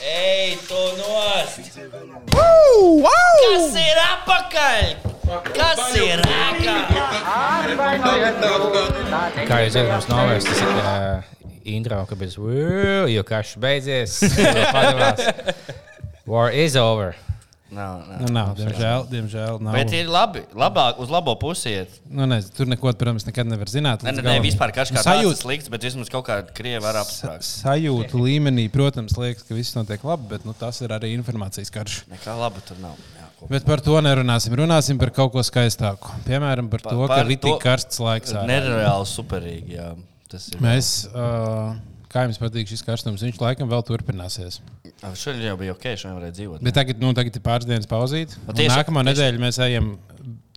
Ej, tu nost! Wow, wow! Kas ir apakaļ? Kas ir apakaļ? Kā jūs zināt, mums novērst tas uh, intro, ka bez jo karš beidzies. War is over. Nav, nav. Nu, nav, diemžēl, diemžēl nav. Bet ir labi, labāk uz labo pusi iet. Nu, nezinu, tur neko, protams, nekad nevar zināt. Nē, nē galam. vispār kā tāds Sajūt- ir slikts, bet vismaz kaut kā krievi var apstākt. Sajūtu līmenī, protams, liekas, ka viss notiek labi, bet nu, tas ir arī informācijas karš. Nekā laba tur nav. Jā, ko- Bet par to nerunāsim. Runāsim par kaut ko skaistāku. Piemēram, par to, par ka ir tik karsts laiks. Nereāli superīgi. Jā. Tas ir. Mēs, uh, kā jums patīk šis karstums, viņš laikam vēl turpināsies. Šodien jau bija ok, šodien varēja dzīvot. Bet tagad, nu, tagad ir pāris dienas pauzīt. Nu, tieši- Nākamā tieši- nedēļa mēs ejam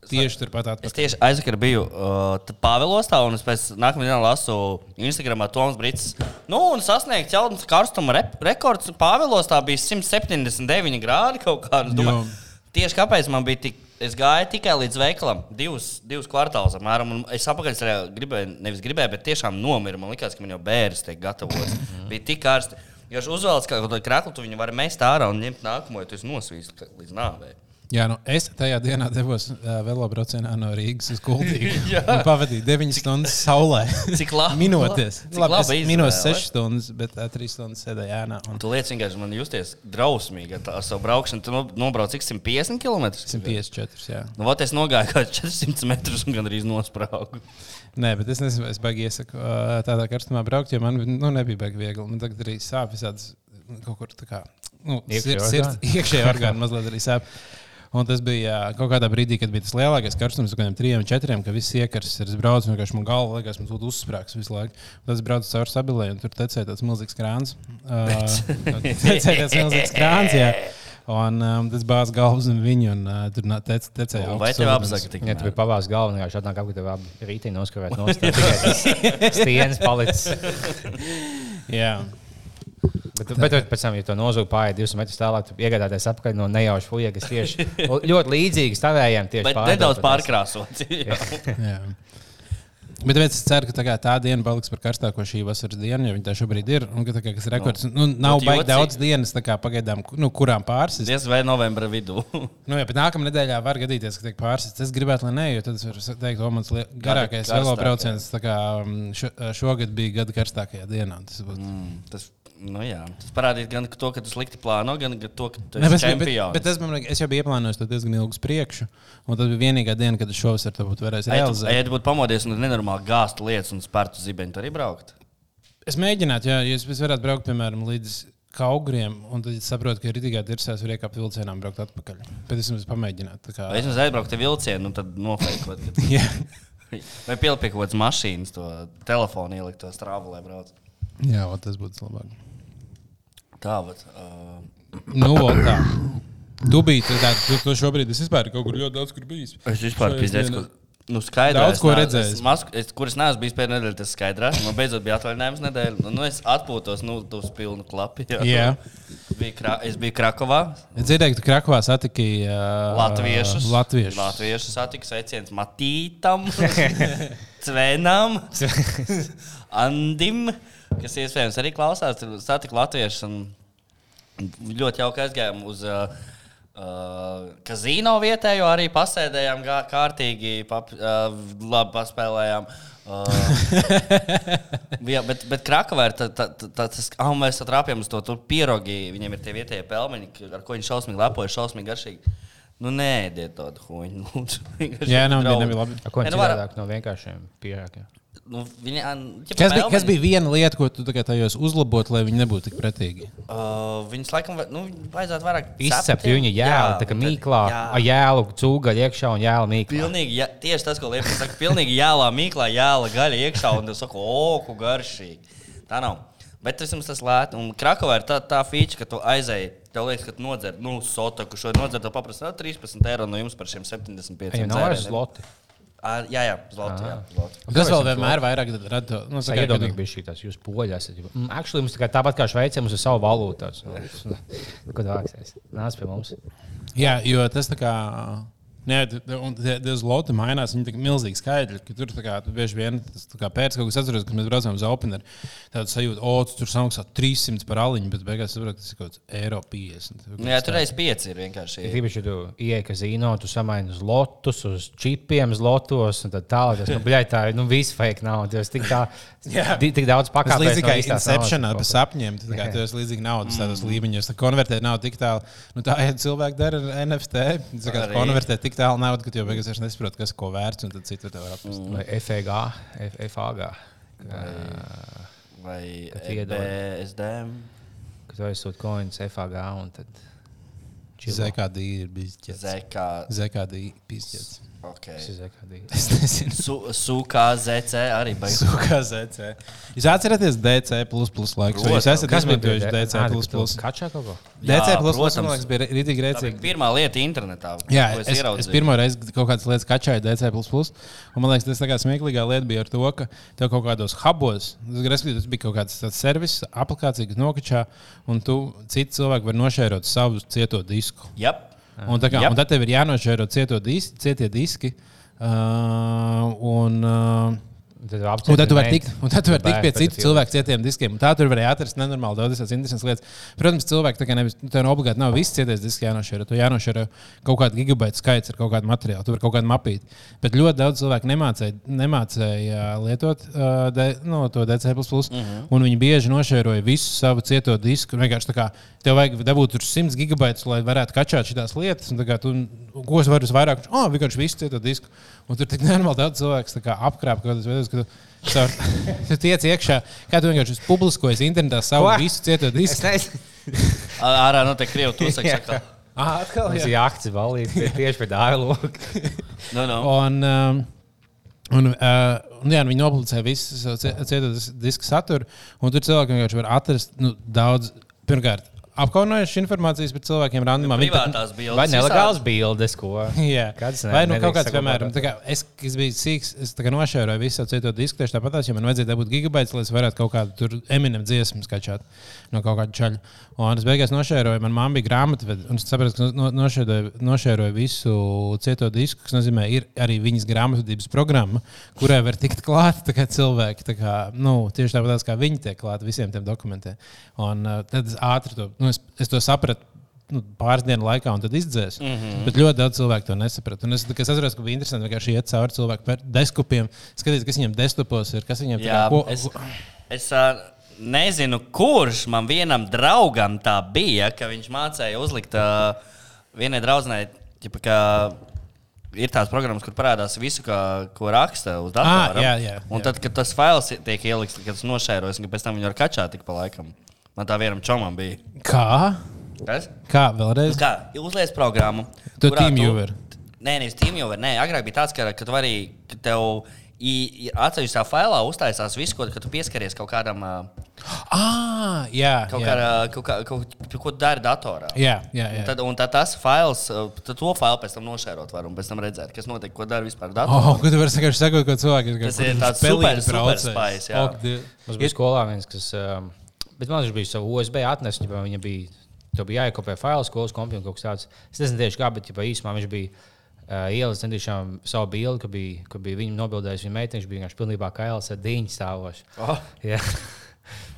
tieši turpat Es atpakaļ. tieši aizvakar biju uh, Pāvilostā, un es pēc nākamā dienā lasu Instagramā Toms Brits. Nu, un sasniegts jauns karstuma rep rekords. Pāvilostā bija 179 grādi kaut kā. Es Domāju, tieši kāpēc man bija tik. Es gāju tikai līdz veikalam, divus, divus kvartālus apmēram. Es apakaļ gribēju, nevis gribēju, bet tiešām nomiru. Man liekas, ka man jau bērns tiek gatavots. bija tik karsti. Jo uzvēlos kaut kādu krāklu, tu viņu vari mest ārā un ņemt nākamo, jo tu esi nosvīsts ka- līdz nāvei. Jā, nu, es tajā dienā devos uh, velobraucienā no Rīgas uz Kultūru. Pavadīju 9 stundas saulē. Cik labi. Minūtes. Cik Labi, laba es minūtes izvēle. 6 stundas, bet uh, 3 stundas sēdēju ēnā. Un Tu liekas, vienkārši man justies drausmīgi ar savu braukšanu. Tu no- nobrauc cik 150 km? 154. Jā. Nu, vat es nogāju kaut kāds 400 metrus un gandrīz nosprāgu. Nē, bet es nezinu, es baigi iesaku uh, tādā karstumā braukt, jo man nu, nebija baigi viegli. Man tagad arī sāp visādas kaut kur tā kā. Nu? Iekšējie orgāni mazliet arī sāp. Un tas bija kaut kādā brīdī, kad bija tas lielākais karstums, kaut kādiem trijiem, četriem, ka viss iekarsts ir. Es braucu, un vienkārši man galva liekas, man būtu uzsprāgs visu laiku. Un tas braucu caur stabilē, un tur tecēja tāds milzīgs krāns. Uh, tecēja tāds milzīgs krāns, jā. Un um, tas bāz galvas un viņu, un uh, tur tec, tecēja Un Vai tev tik? Ja tu biji pavārs galvā, vienkārši atnāk apkārt, tev abi rītī noskrāvēt no stūra. Stieņas palicis. Jā. Bet, bet bet pēc tam, ja to nozūgu pāri 200 metrus tālāk, tu iegādājies apakaļ no nejauša fuja, kas tieši ļoti līdzīgas. Tieši Bet pārdod, nedaudz pārkrāsots. Bet es ceru, ka tā, tā diena paliks par karstāko šī vasaras dienu, jo viņa tā šobrīd ir. Un, ka, tā, kā, kas rekords, nu, nav Būtu baigi jocīgi. daudz dienas, kā pagaidām, nu, kurām pārsist. Diez vai novembra vidū. Nu, jā, bet nākamā nedēļā var gadīties, ka tiek pārsist. Es gribētu, lai nē, jo tad es varu teikt, ka mans garākais velo brauciens kā, mm, šo, šogad bija gada karstākajā dienā. Tas būtu. Mm, Tas, nu, jā. tas parādīja gan to, ka tu slikti plāno, gan to, ka tu Ne, esi bet, bet, čempions. bet es, man, es jau biju ieplānojis to diezgan ilgu priekšu, un tas bija vienīgā diena, kad es šovasar to būtu varējis realizēt. Ja tu būtu pamodies un nenormāli gāzt lietas un spērtu zibeņu, tad arī braukt. Es mēģinātu, ja es varētu braukt, piemēram, līdz Kaugriem, un tad es saprotu, ka ir tikai tirsēs, var iekāpt vilcienā un braukt atpakaļ. Bet es vismaz pamēģinātu. tā kā- Vai es aizbrauktu ar vilcienu, un tad nofēkot. Jā, Vai pielikt kaut kādas mašīnas, to telefonu ielikt, to strāvu, lai brauc. jā ot, tas būtu labāk. Tā, bet. Uh, Nu, tā. Tu biji tādā, tu, tu šobrīd es vispār kaut kur ļoti daudz kur bijis. es vispār dienās. ka. Nu, skaidrs, Daudz ko redzējis. Es, mas- es, kur es neesmu bijis pēdējā nedēļā, tas skaidrs. Man beidzot bija atvaļinājums nedēļa. Nu, es atpūtos, nu, uz pilnu klapu. Jā. Jā. Bija krā, es biju Krakovā. Es dzirdēju, ka Krakovā satiki uh, Latviešus. Latviešus. Latviešu satiks sveiciens Matītam, Cvenam, Andim, kas iespējams arī klausās. Tur Satika Latviešu un ļoti jauki aizgājām uz uh, uh, kazino vietējo, arī pasēdējām gā- kārtīgi, pap, uh, labi paspēlējām. Uh, jā, bet, bet Krakovā ir tā, tā, tā, tas, ah, mēs atrāpjam uz to tur pierogi. Viņiem ir tie vietējie pelmeņi, ar ko viņi šausmīgi lepojas, šausmīgi garšīgi. Nu, nē, diet tādu huņu. Jā, nav, draugi. nebija labi. Ar Ko Nē, viņš nu, no vienkāršiem pierākiem? Nu, viņi, ja Kas bija, kas bija viena lieta, ko tu tajos uzlabotu, lai viņi nebūtu tik pretīgi? Uh, viņus laikam nu, vajadzētu vairāk Izcept viņa jēlu, tā kā mīklā, jā. jēlu cūgaļu iekšā un jēlu mīklā. Pilnīgi, jā, tieši tas, ko Liepais saka, pilnīgi jālā mīklā, jālā gaļa iekšā, un tas saka, o, ko garšīgi. Tā nav. Bet tas jums tas lēti. Un Krakovā ir tā, tā feature, ka tu aizēji. Tev liekas, ka tu nodzer, nu, sotaku šo nodzer, tev paprasti "Ā, 13 eiro no jums par šiem 75 Viņam nav vairs sloti. Ā, Jā, jā, zlotu. Jā. Un Tas vēl vienmēr vairāk rada to. Nu, ir kā, kad bija šī tās jūs poļi esat. Mm, Actually, mums tā kā tāpat kā Šveicē, mums ir sava valūta. Ko tu vāksies? Nāc pie mums. Jā, jo tas tā kā. Nē, un uz lotu mainās. Viņi ir milzīgi skaidri. ka Tur tā kā, tu bieži vien tas tā kā pēc kaut kas atceros, kad mēs braucām uz Open. Tādu sajūtu, o, tu tur samaksā 300 par aliņu, bet beigās saprotu, tas ir kaut kāds eiro 50. Nu, Jā, tur reiz pieci ir vienkārši. Īpaši, ja tu ieej kazino, tu samaini uz lotus, uz čipiem, uz lotos, un tā tālāk. Tas, nu, bļai, tā ir nu, viss fake nauda. Tas tik, tā, Jā. tik daudz Tas pakāpēs. līdzīgi no kā īstās Inceptionā, bez sapņiem. Tā kā, tu esi līdzīgi naudas tādos līmeņos. Tā konvertēt naudu tik tālu. Nu, tā, ja cilvēki dara ar NFT, tad kā konvertēt tik tālu naudu, ka jau beigās vairs nesaproti, kas ko vērts, un tad citur tev var atpūst. Vai FEG, F- FAG. Vai tu iedod. BSD. Kad tu aizsūti coins FAG un tad. ZKD ir bijis. ZK. ZKD ir bijis ķets. Okay. Tas ir ZKD. Es nezinu. Su, SUKZC arī beigas. Sūkā ZC. Jūs atceraties DC laikus? Vai jūs esat izmantojuši DC? Kačā kaut ko? DC man liekas, bija rītīgi rēcīgi. pirmā lieta internetā. Jā, ko es, es, es pirmo reizi kaut kādas lietas kačāju DC. Un man liekas, tas tā kā smieklīgā lieta bija ar to, ka tev kaut kādos hubos, tas bija kaut kāds tāds servis, aplikācija, kas nokačā, un tu citi cilvēki var nošērot savu cieto disku. Jep. Un, kā, Jep. un tad tev ir jānošēro cieto dis, cietie diski. Uh, un, uh, Tad Un tad tu vari tikt, un tad tu vari tikt pie Bērni citu cilvēku cietiem diskiem. Un tā tur varēja atrast nenormāli daudz tādas interesantas lietas. Protams, cilvēki tā kā nevis, nu, tev obligāti nav viss cietais disks jānošēro. Tu jānošēro kaut kāda gigabaita skaits ar kaut kādu materiālu, tu vari kaut kādu mapīti. Bet ļoti daudz cilvēku nemācēja, nemācēja lietot uh, de, no, to DC. Mm -hmm. Un viņi bieži nošēroja visu savu cieto disku. Vienkārši tā kā tev vajag dabūt tur 100 gigabaitus, lai varētu kačāt šīs lietas. Un kā tu, ko es varu vairāk, ah, vienkārši visu cieto disku. Un tur tik nenormāli daudz cilvēku tā kā apkrāp kaut kādas veidas, ka tu, caur, tu tiec iekšā, kā tu vienkārši publiskojies internetā savu Ko? visu cieto Es disku. Ārā notiek krievu tūsaks. Jā. saka, Ah, atkal, jā. valīts tie tieši pie dāviloka. Nu, nu. Un, um, un, uh, un jā, viņi nopublicēja visu savu cie- cieto dis- disku saturu, un tur cilvēki vienkārši var atrast nu, daudz, pirmkārt, apkaunojušas informācijas par cilvēkiem randumā. Viņi Privātās bildes. Vai nelegāls bildes, ko? Jā, Kāds ne- vai nu kaut kāds, piemēram, tā kā es, kas biju sīgs, es tā kā nošēroju visu savu cieto disku tieši tāpat, jo man vajadzēja dabūt gigabaits, lai es varētu kaut kādu tur eminem dziesmu skačāt no kaut kāda čaļa. Un es beigās nošēroju, man mamma bija grāmatvede, un es sapratu, ka no, nošēroju, nošēroju visu cieto disku, kas nozīmē, ir arī viņas grāmatvedības programma, kurai var tikt kā cilvēki, tā kā, nu, tieši tāpat kā viņi tiek klāti visiem tiem dokumentiem. Un uh, tad es ātri to, nu, es, es to sapratu nu, pāris dienu laikā, un tad izdzēs. Mm -hmm. Bet ļoti daudz cilvēku to nesaprata. Es, es atceros, ka bija interesanti vienkārši iet cauri cilvēku deskupiem, skatīties, kas viņiem desktopos ir, kas viņiem ko, es, es nezinu, kurš man vienam draugam tā bija, ka viņš mācīja uzlikt uh, vienai draudzenei, ka ir tās programmas, kur parādās visu, kā, ko raksta uz datora. Ah, jā, jā, Un jā. tad, kad tas fails tiek ielikts, kad tas nošērojas, un pēc tam viņi var kačāt tik pa laikam. Man tā vienam čomam bija. Kā? Kas? Kā vēlreiz? Kā uzliek programmu? Tu kurā TeamViewer. Nē, nevis TeamViewer. Nē, agrāk bija tāds, ka, ka tu vari, ka tev atsevišķā failā uztaisās visu, ko, tu pieskaries kaut kādam, ā, Ah, jā, kaut jā. kādā, kaut kā, kaut, ko tu dari datorā. Jā, jā, Un jā. tad, un tad tas fails, tad to failu pēc tam nošērot var un pēc tam redzēt, kas notiek, ko dara vispār datorā. Oh, ko tu vari vienkārši sekot, ko cilvēki Tas ir tāds super- super spice, jā. Mums bija skolā viens, kas. Bet man viņš bija savu USB atnesis. Viņa, viņa bija, to bija jāiekopē fails, skolas kompjūta kaut kas tāds. Es nezinu tieši kā, bet ģipā, īsumā viņš bija. Uh, Ielas centīšām savu bildi, ka bija, ka bija viņa nobildējusi viņa meiteni. Viņš bija vienkārši pilnībā kails ar dīņu stāvošu. Oh. Jā.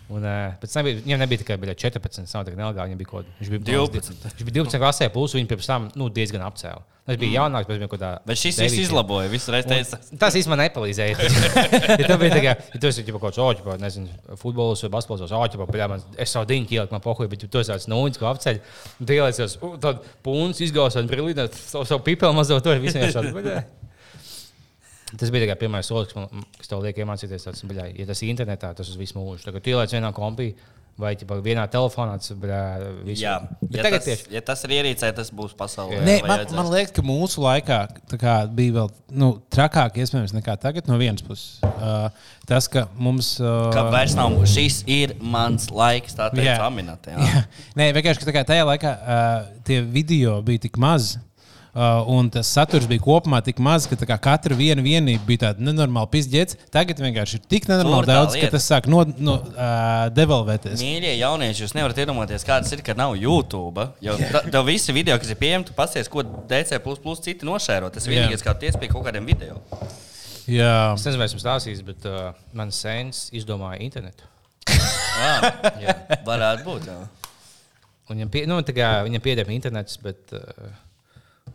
Un, uh, pēc tam nebija, viņam nebija tikai bija 14, nav tikai nelegāli. Viņam bija kaut kas, viņš bija 12. Viņš bija 12 klasē, plus viņa pirms tam nu, diezgan apcēla. Es biju jaunāks, bet viņš kaut kādā. Bet šis viss izlaboja, visu reizi teica. Tas īstenībā nepalīdzēja. ja tu biji kā, ja tu esi kaut kāds oķis, nezinu, futbols vai basketbols, oķis, bet man, es savu diņu ieliku, man pohuļ, bet tu esi tāds nūņas, ko apceļ. Un tu ielicies, tad pūns izgausot, brīlīt, savu, savu pipeli mazo to visiem šādi. Tas bija tikai pirmais solis, kas, man, kas tev liek iemācīties. Tāds, baļā, ja tas ir internetā, tas uz visu mūžu. Tagad ieliec vienā kompī vai ķipa, vienā telefonā, tas ir. Jā, Bet ja tagad tas, tieši. ja tas ir ierīcē, tas būs pasaulē. Nē, man, man liekas, ka mūsu laikā kā, bija vēl nu, trakāk, iespējams, nekā tagad no vienas puses. Uh, tas, ka mums. Uh, Ka vairs nav, šis ir mans laiks, tā teikt, Jā. aminēt. Jā. Nē, vienkārši ka tā kā tajā laikā uh, tie video bija tik mazi. Uh, un tas saturs bija kopumā tik maz, ka katra viena vienība bija tāda nenormāla pizģēts. Tagad vienkārši ir tik nenormāli daudz, lieta. ka tas sāk no, no, uh, devalvēties. Mīļie jaunieši, jūs nevarat iedomāties, kādas ir, kad nav YouTube. Jo tev visi video, kas ir pieejami, tu pasies, ko DC citi nošēro. Tas Jā. vienīgais, kā ties pie kaut kādiem video. Jā, Es nezinu, vai esmu stāstījis, bet uh, mans sēns izdomāja internetu. Ah, jā, varētu būt. Jā. Un Viņam, pie, nu, tā kā, viņam pieder internets, bet, uh,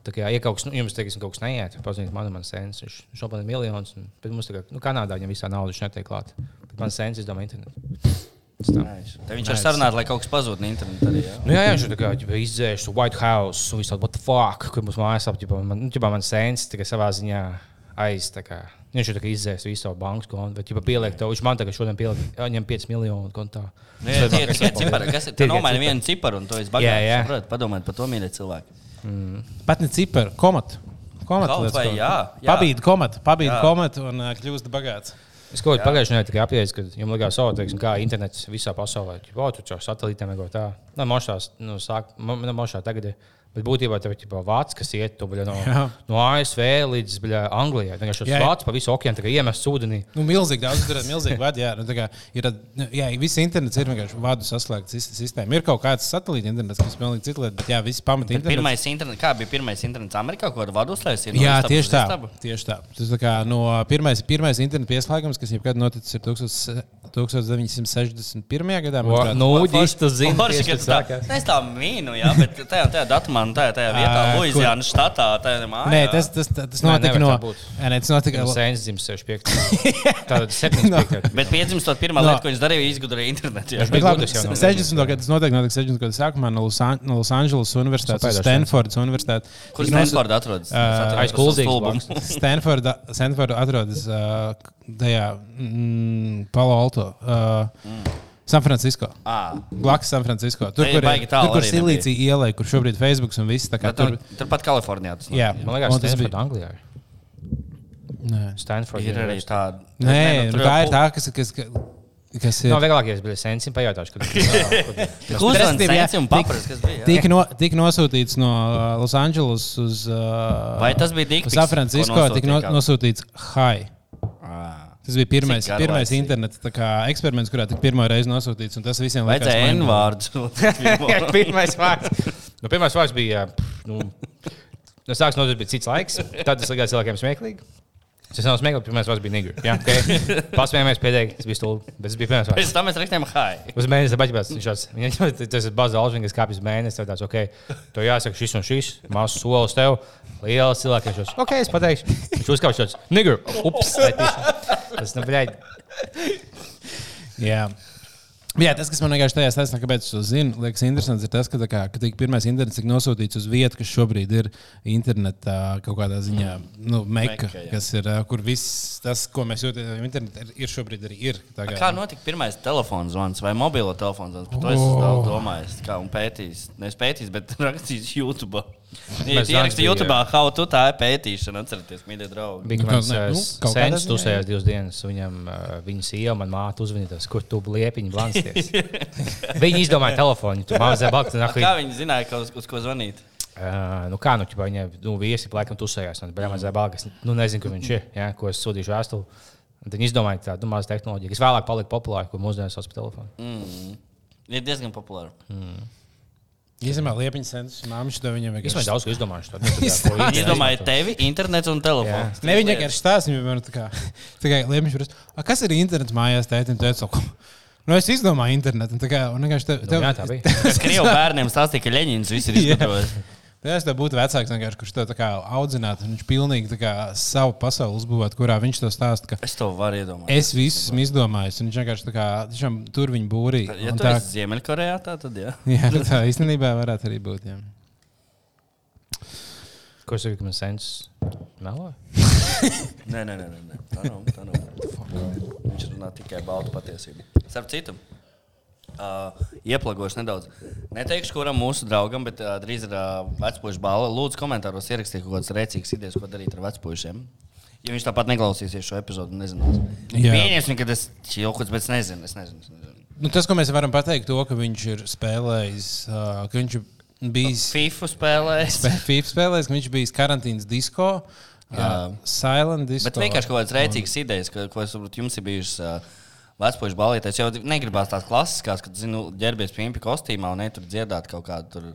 tā kā, ja kaut kas, nu, jums teiksim, kaut kas neiet, pazudīs man, man sēns, viņš šobrīd ir miljons, un, bet mums, kā, nu, Kanādā viņam visā nauda viņš netiek klāt. Bet man sēns izdomāja internetu. Tas tā. Viņš ir sarunāts, lai kaut kas pazūd no interneta. Arī, jā. Nu, jā, jā, viņš ir tā kā ģipa, izdzēris to White House, un viss tāds, what the fuck, kur mums mājās apģībā. Man, nu, man sēns tā kā savā ziņā aiz, kā, viņš kā izdzēris visu savu bankas kontu, bet, ja pieliek to, viņš man tagad šodien pieliek, viņam 5 miljonu kontā. Nu, jā, Tie ir tie cipari, kas ir. Tu nomaini vienu ciparu, un bagāts. jā. Saprot, Padomājiet par to, mīļie cilvēki. Pat ne Kaut kaut- jā. Pabīdi komatu, pabīdi Jā. komatu un uh, kļūst bagāts. Es kaut kādā pagājušajā nedēļā apjēdzu, ka jums likās, oh, teiksim, kā internets visā pasaulē. Jau tur jau satelītiem vai tā. Nu, mošās, nu, sāk, mo- nu, mošā tagad ir. Bet būtībā tev ir vācis, kas iet tu, bļa, no, Jā. no ASV līdz bļa, Anglijai. Jā. tas vācis pa visu okeānu iemests ūdenī. Nu, milzīgi daudz, tur ir milzīgi vadi. Jā, nu, tā kā ir, nu, jā, viss internets ir vienkārši vadu saslēgts sis- sistēma. Ir kaut kāds satelīta internets, kas pilnīgi cita lieta, bet jā, viss pamat internets. Pirmais internets, kā bija pirmais internets Amerikā, ko ar vadu uztaisīja? Jā, tieši tā. Tieši tā. Tas tā kā no pirmais, pirmais interneta pieslēgums, kas jebkad noticis ir 1000 1961. gadā. manuprāt. Nu, Uģis, tu zini, Forši, tieši ka tas tā, sākās. es tā mīnu, jā, bet tajā, tajā datumā, un tajā, tajā vietā, Ā, Luizijānas štatā, tajā mājā. Nē, tas, tas, tas, Nē, notika nevar no. nē, tas notika. Sēnes dzimis 65. Tātad 75. Bet 501. No. lieta, ko viņš darīja, izgudroja internetu. jā. Viņš Bet bija labi, gudrs jau no 60. gada tas notiek, notiek 60. gada sākumā no Los, An no Los Angeles Universitātes, Stanfordas Universitātes. Kur Stanforda atrodas? Ā, aiz Kuldīgas Stanforda, atrodas uh, tajā mm, Palo Alto. Uh, San Francisco. Ah, Blakus San Francisco. Tur, kur ir tālu tur, kur Silīcija ielai, kur šobrīd Facebook un viss. tā kā tur, Tur, turpat Kalifornijā. Tas jā, Man liekas, tas bija. Anglijā. Nē, Stanford. ir arī tāda. Nē, nu, nu, tā ir tā, kas, kas, kas ir. No, vieglākais bija sensim pajautāšu, kad jā, sensi un tik- kas no, tika nosūtīts no uh, Los Angeles uz, uh, Vai tas bija pics, San Francisco. Tika no, nosūtīts Hai. Ah. Tas bija pirmais, pirmais interneta kā, eksperiments, kurā tika pirmo reizi nosūtīts. un Tas visiem likās Vajadzēja N mind-blowing. vārdu. pirmais vārds. Nu, pirmais vārds bija. Nu, no sākuma notiek bija cits laiks. Tad tas likās cilvēkiem smieklīgi. Tas nav smieklīgi, pirmais vārds bija nigri. Jā, okay. Pasmējāmies pēdējā, tas bija stulbi. Bet tas bija pirmais vārds. Pēc tam mēs rakstījām hi. Uz mēnesi baģibās. Viņš tāds, viņam tas ir bazā alžņa, kas kāpjas mēnesi. Tev tāds, ok, to jāsaka šis un šis. Mazs solis tev. Liels cilvēks. Tāds, ok, es pateikšu. Viņš uzkāpj tāds, nigri. Ups, netīšām. Tas, nu, bļaļ. Jā. Jā, tas, kas man vienkārši tajā stāstā, kāpēc es to zinu, liekas, interesants, ir tas, ka, kā, ka pirmais internets tika nosūtīts uz vietu, kas šobrīd ir internetā kaut kādā ziņā, nu, meka, Meka, jā. kas ir, kur viss tas, ko mēs jūtam, internetā ir, ir šobrīd arī ir. Tā Kā notika pirmais telefons zvans vai mobilo telefons zvans? Par to es daudz domājis. Kā un pētījis. Nevis pētījis, bet rakstījis YouTube. Ja Mēs ierakstījis bija- YouTube, how tu tā ir pētīšana, atcerieties, mīļie draugi. Bija Nu, kaut nu, kāds ziņā, tusējās divas dienas. Viņam, uh, viņa sieva, man māte uzvanīja, kur tu liepiņi blansties. Viņi izdomāja telefonu, tu mazliet balti. Kā viņi zināja, ka uz, uz ko zvanīt? Uh, nu kā, nu, ķipa, viņa nu, viesi laikam tusējās. Un, bļā, mazliet balti, es nu, nezinu, kur viņš ir, ja, ko es sūtīšu vēstuli. Un Viņi izdomāja tādu nu, mazu tehnoloģiju, kas vēlāk palika populāra, ko mūsdienās sauc par telefonu. Mm. Ir diezgan populāri. Īstenībā liepiņas centrs, māmiņš to viņam Es vienkārši. domāju, daudz ko izdomājuši. Es domāju, tevi, internets un telefons. Ne, viņa vienkārši stāsta, viņam vienmēr tā kā, tā kā liepiņš prasa, "A, kas ir internets mājās, tētim, tētim, saku. Nu, es izdomāju internetu. un Tā kā, un vienkārši tev, Nu, jā, tā bija. Es krievu bērniem stāstīju, ka Leņņņins viss ir Jā. Es tev būtu vecāks, vienkārši, kurš to tā kā audzinātu, un viņš pilnīgi tā kā savu pasauli uzbūvētu, kurā viņš to stāsta. ka Es to varu iedomāties. Es visu esmu izdomājis, un viņš vienkārši tā kā, tiešām tur viņa būrī. Ja tā, esi Ziemeļkorejā, tā tad jā. jā, tā īstenībā varētu arī būt. Jā. Ko es saku, ka man sens meloja? Nē, nē, nē, nē, nē. tā nav. Tā nav. Viņš runā tikai baltu patiesību. Starp citu, uh, ieplagošu nedaudz. Neteikšu, kuram mūsu draugam, bet uh, drīz ir uh, vecpuļu balva. Lūdzu, komentāros ierakstiet kaut kādas rēcīgas idejas, ko darīt ar vecpuļiem. Ja viņš tāpat neklausīsies šo epizodu, nezinās. Pieņemsim, ka tas ir kaut kas, bet es nezinu. Es nezinu, es nezinu. Nu, tas, ko mēs varam pateikt, to, ka viņš ir spēlējis, uh, ka viņš ir bijis FIFA spēlēs. FIFA spēlēs, ka viņš bija karantīnas disko. Uh, silent disco. Bet vienkārši kaut kādas rēcīgas idejas, ko, ko es saprotu, jums ir bijušas. Uh, Vecpuļš balīties jau negribās tās klasiskās, kad, zinu, ģērbies pimpi kostīmā un ne tur dziedāt kaut kādu tur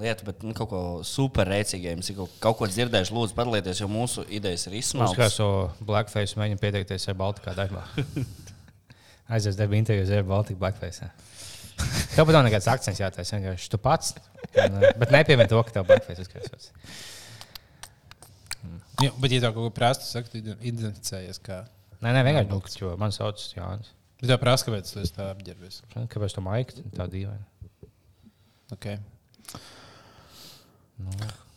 lietu, bet nu, kaut ko super rēcīgu. Jums ir kaut, kaut ko dzirdējuši, lūdzu, padalieties, jo mūsu idejas ir Mums kā izsmalcinātas. so Blackface mēģina pieteikties ar Baltikā darbā. Aizies darba intervijas ar Baltiku Blackface. Tev pat nav nekāds akcents jātaisa. Vienkārši tu pats. Un, uh, bet nepiemin to, ka tev Blackface uzkrāsos. Jā, bet, ja tev kaut ko prasa, tu identificējies. Kā... Nē, nē, vienkārši nu, jo man sauc Jānis. Bet tev prasa, kāpēc tu tā apģērbies. Kāpēc tu maigi tā dīvaini? Okay.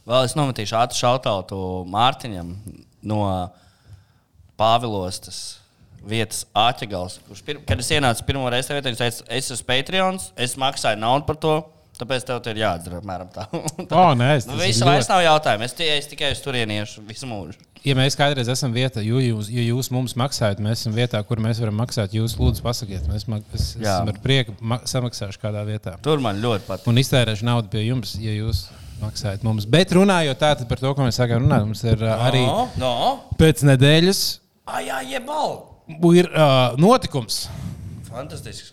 Vēl es nometīšu ātru šautautu Mārtiņam no Pāvilostas vietas Āķegals. Kad es ienācu pirmo reizi tajā vietā, viņš teica, es esmu Patreons, es maksāju naudu par to. Tāpēc tev ir jāatdara apmēram tā. Oh, nē, es, nu, ir vairs ļoti- nav jautājumu. Es, tie, es tikai uz turieni iešu visu mūžu. Ja mēs kādreiz esam vietā, jo jūs, ja jūs mums maksājat, mēs esam vietā, kur mēs varam maksāt. Jūs lūdzu pasakiet, mēs es, es ar prieku ma- samaksāšu kādā vietā. Tur man ļoti patīk. Un iztērēšu naudu pie jums, ja jūs maksājat mums. Bet runājot tātad par to, ko mēs sākām runāt, mums ir uh, arī No, no. pēc nedēļas Ah, jā, jebal. ir uh, notikums. Fantastisks.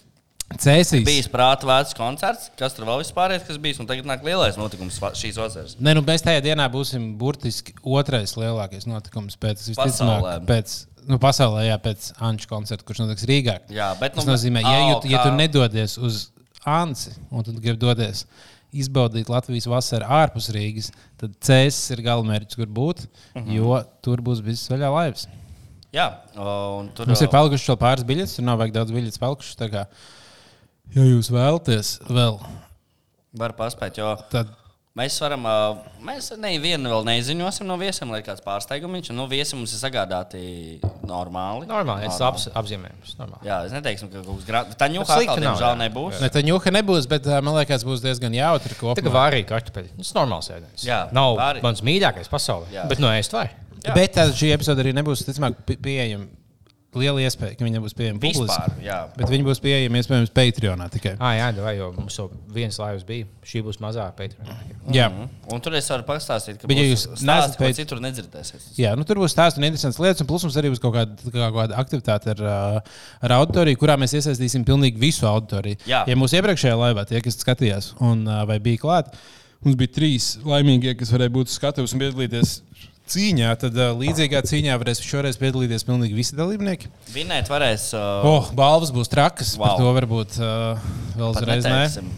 Cēsīs. Bijis prāta vērts koncerts, kas tur vēl vispār ir, kas bijis. Un tagad nāk lielais notikums šīs vasaras. Nē, nu, mēs tajā dienā būsim burtiski otrais lielākais notikums pēc visticamāk, pēc, nu, pasaulē, jā, pēc Anča koncerta, kurš notiks Rīgā. Jā, bet Tas nu, nozīmē, ja, au, ja, ja tu nedodies uz Anci un tu gribi doties izbaudīt Latvijas vasaru ārpus Rīgas, tad Cēsis ir galamērķis, kur būt, uh Mhm. -huh. jo tur būs viss vaļā laivas. Jā, un tur Mums ir palikušas vēl pāris biļetes, tur nav vajag daudz biļetes palikušas. Ja jūs vēlaties vēl, var paspēt, jo tad mēs varam, mēs nevienu vēl neziņosim no viesiem, lai kāds pārsteigums. Nu, viesi mums ir sagādāti normāli. Normāli, es labs apzīmējums. Normāli. Jā, es neteikšu, ka kaut kas grāmatas. Tā ņūka atkal, nav, diemžēl, nebūs. ne, tā ņūka nebūs, bet man liekas, būs diezgan jautri Tā kā vārīja kartupeļi. Tas normāls ēdiens. Jā, Nav vārī- mans mīļākais pasaulē. Jā. Bet no ēst vai? Jā. Bet tā, šī epizode arī nebūs ticamāk pi- pieejama. Liela iespēja, ka viņa būs pieejama publiski. Jā. Bet viņi būs pieejami iespējams Patreonā tikai. Ah, jā, vai, jo mums jau viens laivas bija. Šī būs mazā pētījuma. Jā. Mhm. Un tur es varu pastāstīt, ka būs jūs ko pēc- citur nedzirdēsiet. Jā, nu, tur būs stāsts un interesants lietas, un plus mums arī būs kaut kāda, kā, kāda aktivitāte ar, ā, ar auditoriju, kurā mēs iesaistīsim pilnīgi visu auditoriju. Jā. Ja mūsu iepriekšējā laivā tie, kas skatījās un ā, vai bija klāti, mums bija trīs laimīgie, kas varēja būt skatuves un piedalīties cīņā, tad ā, līdzīgā cīņā varēs šoreiz piedalīties pilnīgi visi dalībnieki. Vinēt varēs. Uh, Oh, balvas būs trakas, wow. Par to varbūt uh, vēl uzreiz ne. neteiksim.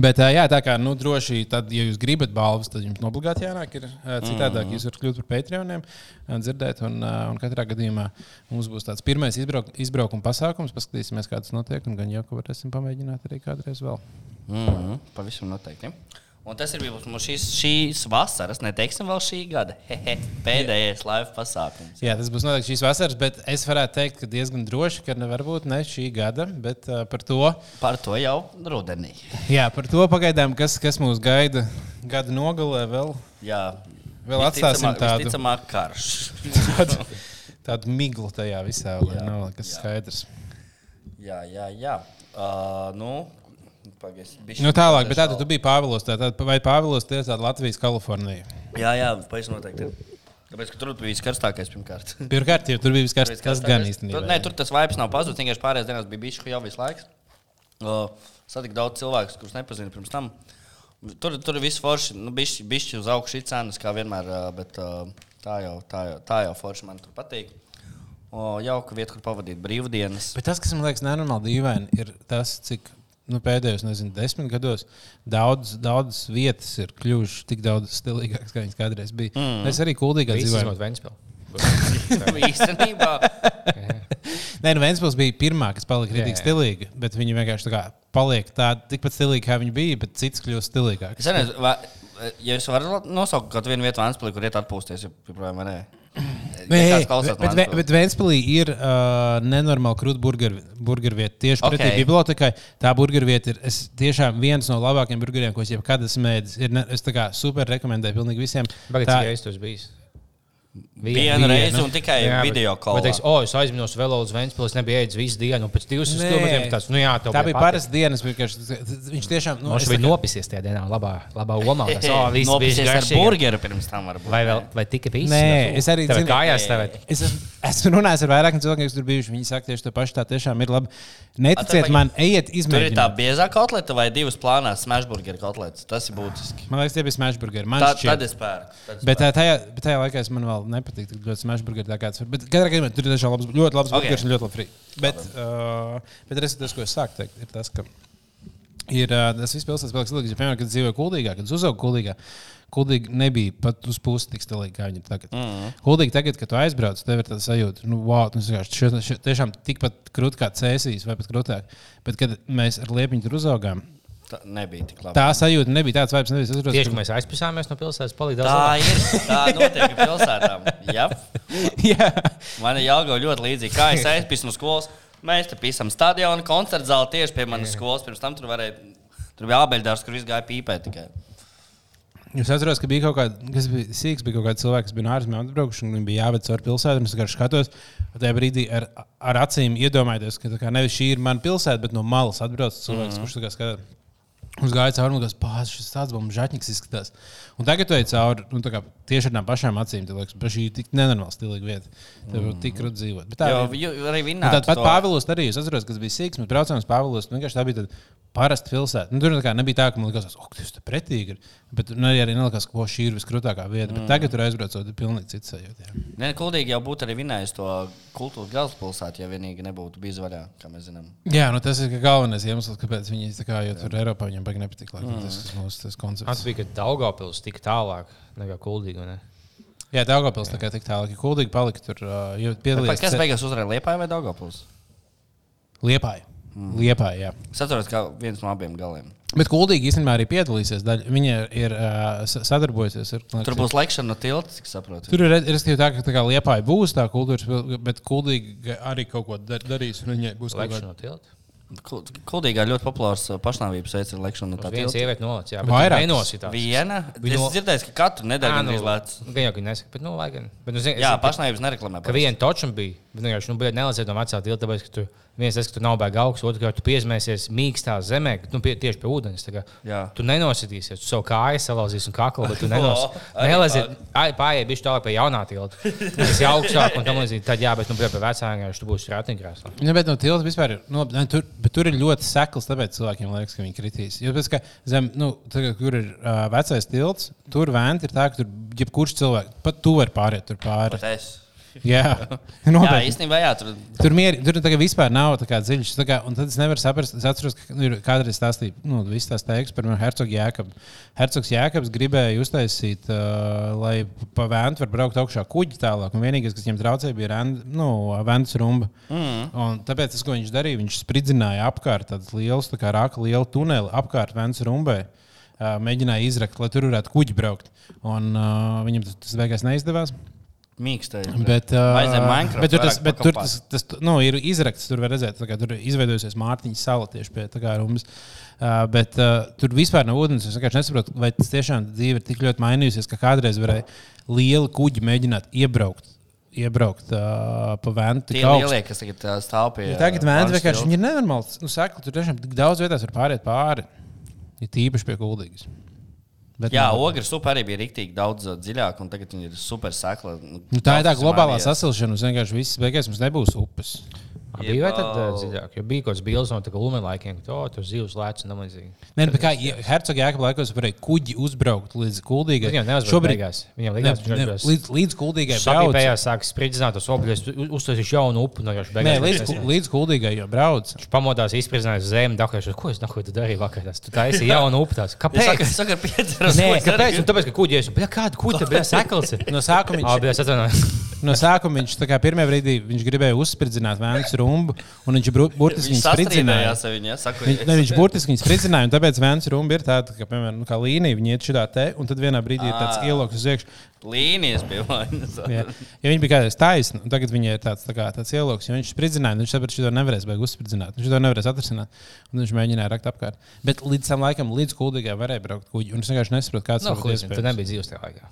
Bet, ā, jā, tā kā nu, droši, tad, ja jūs gribat balvas, tad jums obligāti jānāk. Ir, citādāk Mhm. jūs varat kļūt par Patreoniem, ā, dzirdēt. Un, un katrā gadījumā mums būs tāds pirmais izbrauk, izbraukuma pasākums. Paskatīsimies, kā tas notiek. Un gan jau, ka varēsim pamēģināt arī kādreiz vēl. Mm -hmm. Pavisam noteikti. Un tas ir bijis mums šīs, šīs vasaras, neteiksim vēl šī gada. Hehe, Pēdējais live pasākums. Jā, tas būs noteikti šīs vasaras, bet es varētu teikt, ka diezgan droši, ka nevar būt ne šī gada, bet uh, par to. Par to jau rudenī. Jā, par to pagaidām, kas, kas mūs gaida gada nogalē vēl. Jā, Vēl atstāsim tādu- Visticamāk, karš. tādu, tādu miglu tajā visā, lai Jā, nav nekas jā. skaidrs. jā, jā. jā. Uh, nu, pagaidzi, Nu, tālāk, bet šau- tu biji Pāvilos. Tātad, vai Pāvilos tie ir tāda Latvijas Kalifornija? Jā, jā, pavisam noteikti. ir. Tāpēc, ka tur bija viskarstākais pirmkārt. Pirmkārt, jau tur bija kārtībā. Tas gan Tur, īstenībā. ne, tur tas vibes nav pazudis. Vienkārši pārējās dienās bija bijis jau visu laiku. Satiku daudz cilvēku, kurus nepazinu pirms tam. Tur, tur ir viss forši. Nu, bišķi, bišķi uz augšu šī cenas, kā vienmēr. Bet tā jau, tā jau, tā jau forši man tur patīk. O, jauka vieta, kur pavadīt brīvdienas. Bet tas, kas man liekas nenormāli dīvaini, ir tas, cik nu, pēdējos nezinu, desmit gados daudz, daudz vietas ir kļuvušas tik daudz stilīgākas, kā viņas kādreiz bija. Mm. Es arī kuldīgā Visi dzīvoju. izņemot Ventspili. Īstenībā. Nē, nu Vēnspils bija pirmā, kas palika rītīgi jā. stilīga, bet viņi vienkārši tā kā paliek tādi tikpat stilīgi, kā viņi bija, bet cits kļūst stilīgāks. Es nezinu, vai, ja es varu nosaukt vienu vietu Vēnspilī, kur iet atpūsties, ja joprojām vai nē. Nē, Ja klausās bet, bet, bet Vēnspilī ir uh, nenormāli krūta burgeru burger vieta. Tieši pretī Ok. bibliotekai tā burgeru vieta ir tiešām viens no labākajiem burgeriem, ko es jebkad esmu mēģinājis. Es tā kā super rekomendēju pilnīgi visiem. Bagāts, Tā, ja es tur biju. Vienu reizi un tikai Jā, video kolā. teiks, o, es aizminos vēl uz Vēncpils, nebija ēdis visu dienu, un pēc 200 Nē. km tāds, nu jā, tev Tā bija parasta dienas, viņš tiešām. Nu, Viņš es bija nopisies tajā dienā, labā, labā omā. Tas, o, viss bija Nopisies ar garšīgi. burgeru pirms tam varbūt. Vai, vēl, vai tika viss? Nē, es arī zinu- kājās tev. Es esmu, runājis ar vairākiem cilvēkiem, kas tur bijuši. Viņi saka, tieši to pašu. Tā tiešām ir labi. Neticiet man, ejiet, Tur ir tā izmēģiniet. biezā kotleta vai divas plānās smashburgeru kotletes. Tas ir būtiski. Man liekas, tie bija smashburgeri. Man Tā, šķiet. tad es pērku. es Bet tajā, bet tajā laikā es man vēl nepatīk tik ļoti smashburgeri. tā kā tas var- Bet katrā gadījumā tur ir tiešām labs, ļoti labs Ok. burgeris un ļoti labi frī. Bet, uh, bet tas, tas, ko es sāku teikt, ir tas, ka ir uh, tas viss pilsētas paliks ilgāk. Ja, piemēram, kad dzīvoju kuldīgā, kad es uzaugu kuldīgā, kuldīgi nebija pat uz pusi tik stilīgi, kā viņi tagad. Mm -hmm. Kuldīgi tagad, kad tu aizbrauc, tev ir tāds sajūta, nu, wow, tas vienkārši tiešām tikpat krūti kā cēsīs vai pat krūtāk. Bet, kad mēs ar liepiņu tur uzaugām, Tā nebija tik labi. tā sajūta nebija tāds vibes. Nebija, es atceros, Tieši, ka- mēs aizpasāmies no pilsētas, palīdzēja Tā ir. Tā notiek pilsētām. Jā. Jā. Man ir jāgo ļoti līdzīgi. Kā es aizpisu no skolas, mēs te pisam stadionu, koncertu zāli tieši pie manas skolas. Pirms tam tur varēja. Tur bija abeļdārs, kur viss gāja pīpēt tikai. Es atceros, ka bija kaut kāda, kas bija sīgs, bija kaut kāds cilvēks, kas bija no ārzemēm atbraukuši, un viņi bija jāved caur pilsētu. un Es vienkārši skatos, un tajā brīdī ar, ar acīm iedomājos, ka tā kā nevis šī ir mana pilsēta, bet no malas atbrauc cilvēks, mm. kurš tā kā skatās. Uz gāja cauri, un tas šis tāds bumbuļs žaķis izskatās. Un tagad tu ej cauri, nu, tā kā tieši ar tām pašām acīm, tad liekas, ka šī ir tik nenormāli stilīga vieta. Tev mm. tik grūti dzīvot. Bet tā Jo, ir. jo, arī Un vinnā. Tad pat Pāvils arī, es atceros, kas bija sīgs, mēs braucām uz. Vienkārši tā bija parasta pilsēta. Nu, tur tā kā nebija tā, ka man liekas, ka tas ir pretīgi. Bet nu, arī, arī nelikās, ka šī ir viskrūtākā vieta. Mm. Bet tagad tur aizbraucot, ir pilnīgi cits sajūta. Nē, kuldīgi jau būtu arī vinnējis to kultūras galvaspilsētu, ja vienīgi nebūtu bijis vaļā, kā mēs zinām. Jā, nu, tas ir galvenais iemesls, kāpēc viņi tā kā, jo tur Eiropā viņam baigi nepatīk. Mm. Tas tas Tas koncepts. bija, ka Daugavpils tik tālāk nekā Kuldīgi. ne? Jā, Daugavpils tā kā tik tālāk, ka kuldīgi palika tur, Bet piedalījās Kas beigās uzvarēja Liepāju vai Daugavpils? Liepāja. Mm. Liepāja, jā. Es atceros, kā viens no abiem galiem. Bet kuldīgi īstenībā arī piedalīsies. Daļa. Viņa ir uh, sadarbojusies ar Tur būs lekšana no tilta, cik saprotu. Tur ir respektīvi tā, ka tā kā liepāja būs tā kultūras, bet kuldīgi arī kaut ko dar, darīs. un Viņai būs kaut Lekšana no tilta. Kuldīgā ļoti populārs uh, pašnāvības veids ir lekšana no tā Viena sieviete nolac, jā, bet Vairākas. nenositās. Viena? Viņa Es no- dzirdēju, ka katru nedēļu nu, gandrīz lēc. Gan jau, ka nesaka, bet, nu, lai gan. Bet, nu, zini, Jā, es- pašnāvības nereklamē. Ka viena točam bija, bet vienkārši nu, bija nelaiziet no vecā tilta, tāpēc, ka tu viens tas, ka tu nav baigi augsts, otrkārt, tu piezmēsies mīkstā zemē, nu, pie, tieši pie ūdens. kā. Tu nenositīsies, tu savu kāju salauzīs un kaklu, bet tu Nelaiziet, pārējie bija tālāk pie jaunā tilta. Tas ir augstāk un tam līdzīgi. Tad, jā, bet, nu, pie vecā vienkārši tu būsi ratiņkrēslā. Ja, bet no tilta vispār ir. Nu, tur, bet tur ir ļoti sekls, tāpēc cilvēkiem liekas, ka viņi kritīs. Jo, pēc, ka zem, nu, tagad, kur ir uh, vecais tilts, tur vēnti ir tā, ka tur jebkurš cilvēks, pat tu vari pāriet tur pāri. Bet es. Jā, Jā, īstenībā, jā, tur Tur, mieri, tur vispār nav tā kā dziļš. Tā kā, un tad es nevaru saprast, es atceros, ka nu, ir kādreiz stāstīja, nu, viss tās teiks par Hercogu Jēkabu. Hercogs Jēkabs gribēja uztaisīt, uh, lai pa vēntu var braukt augšā kuģi tālāk. Un vienīgais, kas viņam traucēja, bija rend, nu, vēnts rumba. Mm. Un tāpēc tas, ko viņš darīja, viņš spridzināja apkārt tādas lielas, tā kā rāka liela tuneli apkārt vēnts rumbai. Mēģināja izrakt, lai tur varētu kuģi braukt. Un uh, viņam tas beigās neizdevās. Mīkstais. Bet, uh, bet tur, tas, bet tur tas, tas nu, ir izrakts. Tur var redzēt, ka tur ir izveidojusies Mārtiņas sala tieši pie tā kā rumbas. Uh, bet uh, tur vispār nav ūdens. Es vienkārši nesaprotu, vai tas tiešām dzīve ir tik ļoti mainījusies, ka kādreiz varēja lieli kuģi mēģināt iebraukt. Iebraukt uh, pa tik Tie augstu. lielie, kas tagad ā, stāv pie. Ja tagad varas vienkārši ir nenormāls. Nu, saka, tur tiešām tik daudz vietās var pāriet pāri. Ir tīpaši pie kuldīgas. Bet, Jā, nu, ogres upe arī bija rīktīgi daudz ā, dziļāk, un tagad viņi ir super sekla. nu, tā ir tā globālā sasilšana. Mums vienkārši viss beigās mums nebūs upes. Bija vai tad Jebau. uh, dziļāk? Jo bija kaut kāds bildes no tā Lumēna laikiem, ka oh, tur zivs lēca un līdzīgi. Nē, bet kā Hercogs Jēkabā laikos varēja kuģi uzbraukt līdz kuldīgai. Viņam neuzbrauc Šobrīd beigās. Viņam ne, likās, ne, viņš līdz, līdz kuldīgai brauc. sapīpējās, sāk spridzināt tos obļus, uztaisīšu jaunu upu no joša Nē, beigās. līdz, Viņš ku- līdz kuldīgai jau brauc. Viņš pamodās, izpriecināja zemi, dakājuši, ko es nakoju, tu darīji vakar. Tas, tu taisīji jaunu upu. Tās. Kāpēc? saka, piedzeros. Nē, kāpēc? Un tāpēc, ka kuģi ir. Kāda kuģa bija sakals? No sākuma viņš, bija no sākuma viņš tā kā pirmajā brīdī viņš gribēja uzspridzināt vēnu rumbu, un viņš burtiski viņu spridzināja. ja, Saku, Viņš, ne, viņš burtiski viņu spridzināja, un tāpēc vēns rumba ir tāda, ka, piemēram, nu, kā līnija, viņi iet šādā te, un tad vienā brīdī ir tāds Ā. ieloks uz iekšā. Līnijas bija vainas. Jā. Ja viņi bija kādreiz taisni, un tagad viņai ir tāds, tā kā, tāds ieloks, jo viņš spridzināja, viņš saprata, ka to nevarēs beigās uzspridzināt. Viņš to nevarēs atrisināt, un viņš mēģināja rakt apkārt. Bet līdz tam laikam, līdz kuldīgai varēja braukt kuģi, un es vienkārši nesaprotu, kāds No, tas Nu, tu nebija dzīves tajā laikā.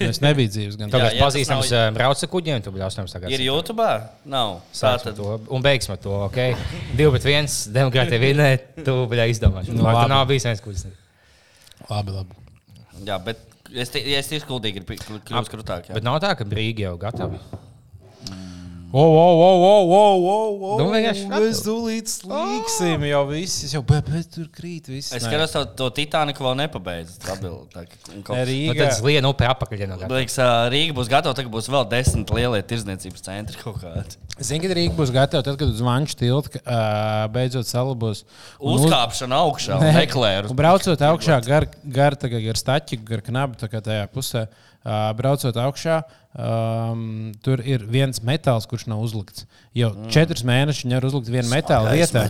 Es nebiju dzīves gan. Ja tas pazīstams nav- uh, brauc ar kuģiem, tu bļaus tam tagad. Ir YouTube? Nav. Tātad, to un beigsim to. Okay? 2 pret 1, demokrātija vinē, tu bļā izdomāsi. Nu, Nu, tā nav bijis viens kuģis. Labi, labi. Jā, bet es, ja es tieši kuldīgi ir kļūst krūtāk. jā. Bet nav tā, ka brīgi jau gatavi. O, o, o, o, o, o, o, Nu, vienkārši Mēs tūlīt slīksim jau viss, jau bet, bet tur krīt viss. Es skatos, to, to Titaniku vēl kaut- Nē, Nu, Rīgā. tad liena upe apakaļ. Liekas, Rīga būs gatava, tagad būs vēl desmit lielie tirdzniecības centri kaut kādi. Zini, kad Rīga būs gatava, tad, kad uz Vanču tilta uh, beidzot salabos. Uzkāpšana augšā. Un braucot augšā, gar, gar, kā gar staķi, gar knabu, tā kā tajā pusē, uh, braucot augšā, um, tur ir viens metāls, kurš nav uzlikts. Jau mm. četrus mēnešus viņi ir uzlikt vienu metālu vietā.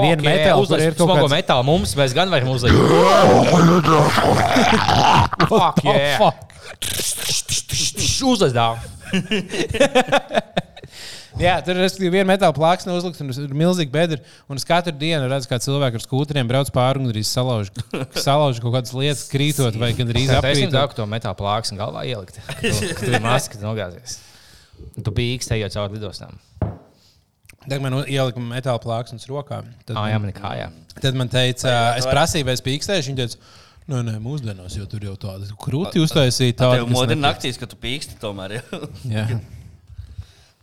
Vienu metālu, kur ir kaut kāda metāla. Mums mēs gan varam uzlikt. Fuck, yeah. fuck. Uzlikt dāvā. Jā, tur ir viena metāla plāksne uzlikta, un ir milzīgi bedri. Un es katru dienu redzu, kā cilvēki ar skūteriem brauc pāri un arī salauž, salauž kaut kādas lietas, krītot vai gan arī Tā ir apkrītot. tā, ka to metāla plāksni galvā ielikt. Tu- Tur ir maska, ka tu nogāzies. Un Tu biji īkstējot caur lidostām. Tad man ielika metāla plāksnes rokā. Tad, Ah, jā, man kājā. tad man teica, Vai- es prasīju, vai es pīkstēšu. Viņa teica, nē, nē, mūsdienās jau tur jau tāda krūti uztaisīja. Tā jau kas netiek. naktīs, kad tu pīksti tomēr. jā.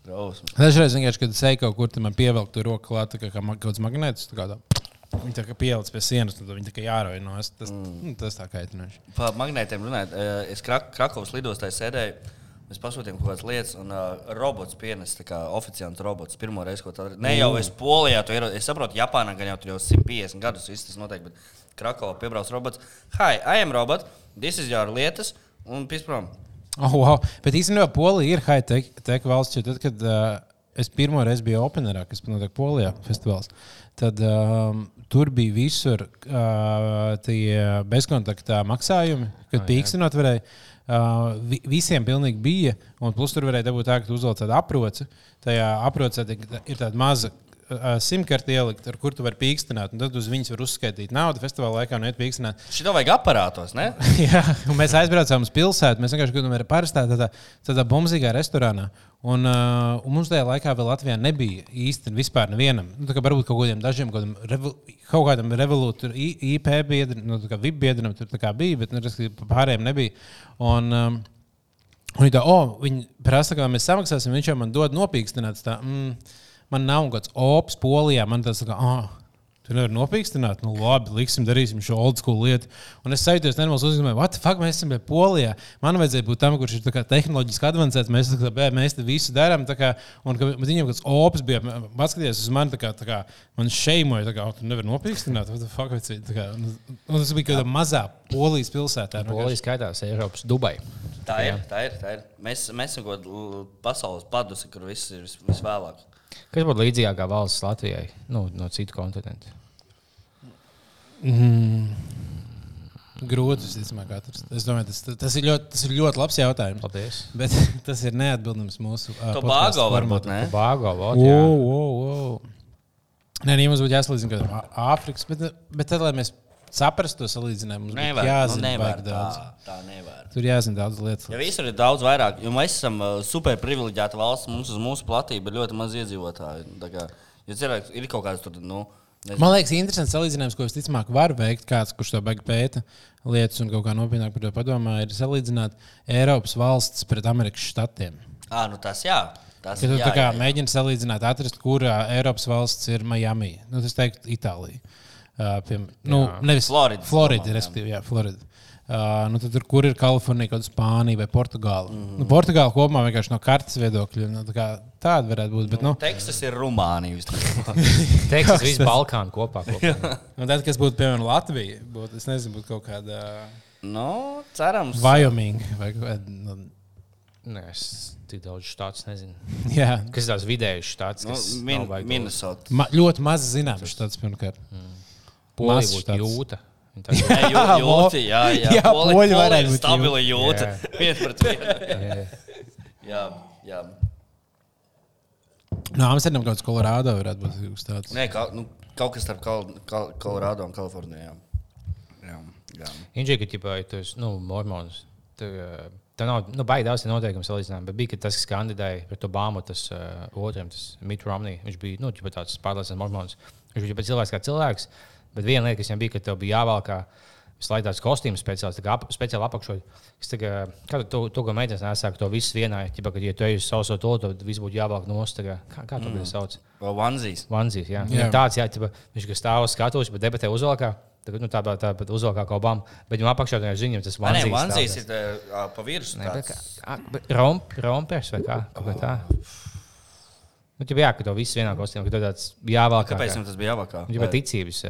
Dažreiz vienkārši, kad es eju kaut kur, tad man pievelk to roku klāt, tā kā, kā kaut kāds magnēts. tā kā tā. Viņi tā kā pielic pie sienas, tad viņi tā kā jārauj no es. Tas, mm. tas tā kaitinoši. Par magnētiem runājot, eh, es Krak Krakovas lidostā sēdēju. Mēs pasūtījām kaut kādas lietas, un uh, robots pienes, tā kā oficiāls robots. Pirmo reizi, ko tādu ne jau es polijā, to ierodu. Es saprotu, Japānā gan jau tur jau 150 gadus viss tas notiek, bet Krakovā piebrauc robots. Hi, I am robot, this is your lietas, un pisprom. Oh, wow. Bet īstenībā Polija ir high-tech valsts. Tad, kad uh, es pirmo reizi biju Openerā, kas notiek Polijā, festivāls, tad um, tur bija visur uh, tie bezkontaktā maksājumi, kad pīkstinot varēja. Uh, vi, visiem bija, un plus tur varēja dabūt tā, ka tu uzvelc tādu aproci. Tajā aprocē ir tāda maza simtkarte ielikt, ar kur tu vari pīkstināt, tad uz viņas var uzskaitīt naudu festivāla laikā un iet pīkstināt. Šito vajag aparātos, ne? Jā, un mēs aizbraucām uz pilsētu. Mēs vienkārši gājām parastā tādā, tādā bumzīgā restorānā. Un, uh, un mums tajā laikā vēl Latvijā nebija īsti vispār nevienam. Nu, tā kā varbūt kaut kādiem dažiem, kādam, revo, kaut kādam revolūtam, IP biedram, nu, VIP biedram tur bija, bet nu, pārējiem nebija. Un, um, un tā, oh, viņi prasa, kā mēs samaksāsim. Viņš jau man dod nopīkstināt. Tā, mm, man nav kāds ops polijā. Man tas kā, ah, Tu nevari nopīkstināt, nu labi, liksim, darīsim šo old school lietu. Un es sajūtos, nenormāls uzņēmējs, what the fuck, mēs esam pie Polijā. Man vajadzēja būt tam, kurš ir tehnoloģiski avansēts. Mēs, kā, bē, mēs te visu darām. Un ka viņam kāds ops bija, paskatījās uz mani, tā kā, tā kā man šeimoja, tā kā, "O, tu nevari nopīkstināt. What the fuck, vecīt?" Tā kā, nu, un tas bija kādā mazā Polijas pilsētā. nu, Polija skaitās Eiropas Dubai. Tā ir, tā ir. Tā ir. Mēs, mēs esam kaut kādā pasaules padusi, kur viss ir vis, visvēlāk. Kas būtu līdzīgākā valsts Latvijai nu, no citu kontinentu? Grūti, visticamāk, atrast. Es domāju, tas, tas, ir ļoti, tas ir ļoti labs jautājums. Paldies. Bet tas ir neatbildams mūsu. Uh, Tobago varbūt, ne? Bāgo, vot, O, jā. o, o. Nē, nē, mums būtu jāsalīdzina kādam Āfrikas, bet, bet tad, lai mēs saprastu to salīdzinājumu, mums Nevar, nu, jāzina nevar, baigi tā, daudz. tā nevar. Tur jāzina daudz lietas. Ja visur ir daudz vairāk, jo mēs esam uh, super privileģēta valsts, mums uz mūsu platību ir ļoti maz iedzīvotāju. Tā Kā, ja cilvēks ir kaut kāds tur, nu, nezinu, Man liekas, interesants salīdzinājums, ko es ticamāk varu veikt. Kāds, kurš to baigi pēta lietas un kaut kā nopietnāk par to padomā, ir salīdzināt Eiropas valsts pret Amerikas štatiem. à, nu tas jā. Tas, Ja tu jā, jā, jā. mēģini salīdzināt, atrast, kurā Eiropas valsts ir Miami, nu, tas teiktu Itālija. Uh, piem, nu, nevis Florida, Florida, jā. respektīvi, jā, Florida. Uh, nu, tad tur, kur ir Kalifornija, kaut kāda Spānija vai Portugāla? Mm -hmm. nu, Portugāla kopumā vienkārši no kartes viedokļa. Nu, tā kā tāda varētu būt. Bet, nu, Teksas ir Rumānija. Teksas, viss Balkānu kopā. kopā. nu, tad, kas būtu piemēram Latvija, būtu, es nezinu, būtu kaut kāda nu, cerams. Wyoming vai kaut kāda. Nu, Nē, es tik daudz štāts nezinu. jā, Kas ir tās vidējas štāts? Nu, kas min, Minnesota. ma, ļoti maz zināms štāds pirmkārt. Polija būtu jūta. Tā- Nē, jū- jūti, jā, jā. Jā, Poli- poļi varētu ir būt Stabili jūti. Jā. Viens pret vienu. Jā, jā. Jā, jā. No Amsterdam kaut kāds Kolorādo varētu būt kaut kas tāds. Nē, ka, nu, kaut kas starp Kol Kol Kolorādo un Kaliforniju. Jā. Jā, jā. Inžīgi, ka ķipā, ja tu esi nu, mormons. Tu, eh, Tā nav nu, baigi daudz noteikumu salīdzinājumā, bet bija ka tas, kas kandidēja pret Obamu, tas uh, otram, tas Mitt Romney. Viņš bija nu, tāds pārliecināts mormons. Viņš bija pēc cilvēks kā cilvēks, bet viena lieta, kas viņam bija, ka tev bija jāvalkā visu laiku tāds kostīms speciāls, kā ap, speciāli apakšot. Es tā kā, kā tu to, to ko meitenes nesāku, to visu vienā, ķipa, kad, ja tu ej uz sauso to, tad viss būtu jāvalk nost. Kā, kā, to mm. sauc? Vēl Vanzīs. Vanzīs, jā. Jā. jā. Tāds, jā, ķipa, viņš stāv uz skatuves, bet debatē uzvalkā. Tagad, nu, tā tā, tā uzvalkā kā Obama, bet viņam apakšā tajā ziņā tas Nē, Vanzīs. Vanzīs stāv. ir pa virsmu. Nē, rompers vai kā? Kaut kā tā. Nu, jā, ka to visu vienā kostīmā, ka tev tāds jāvalk. Kāpēc jums tas bija jāvakā? Nu, ģipa, ticības,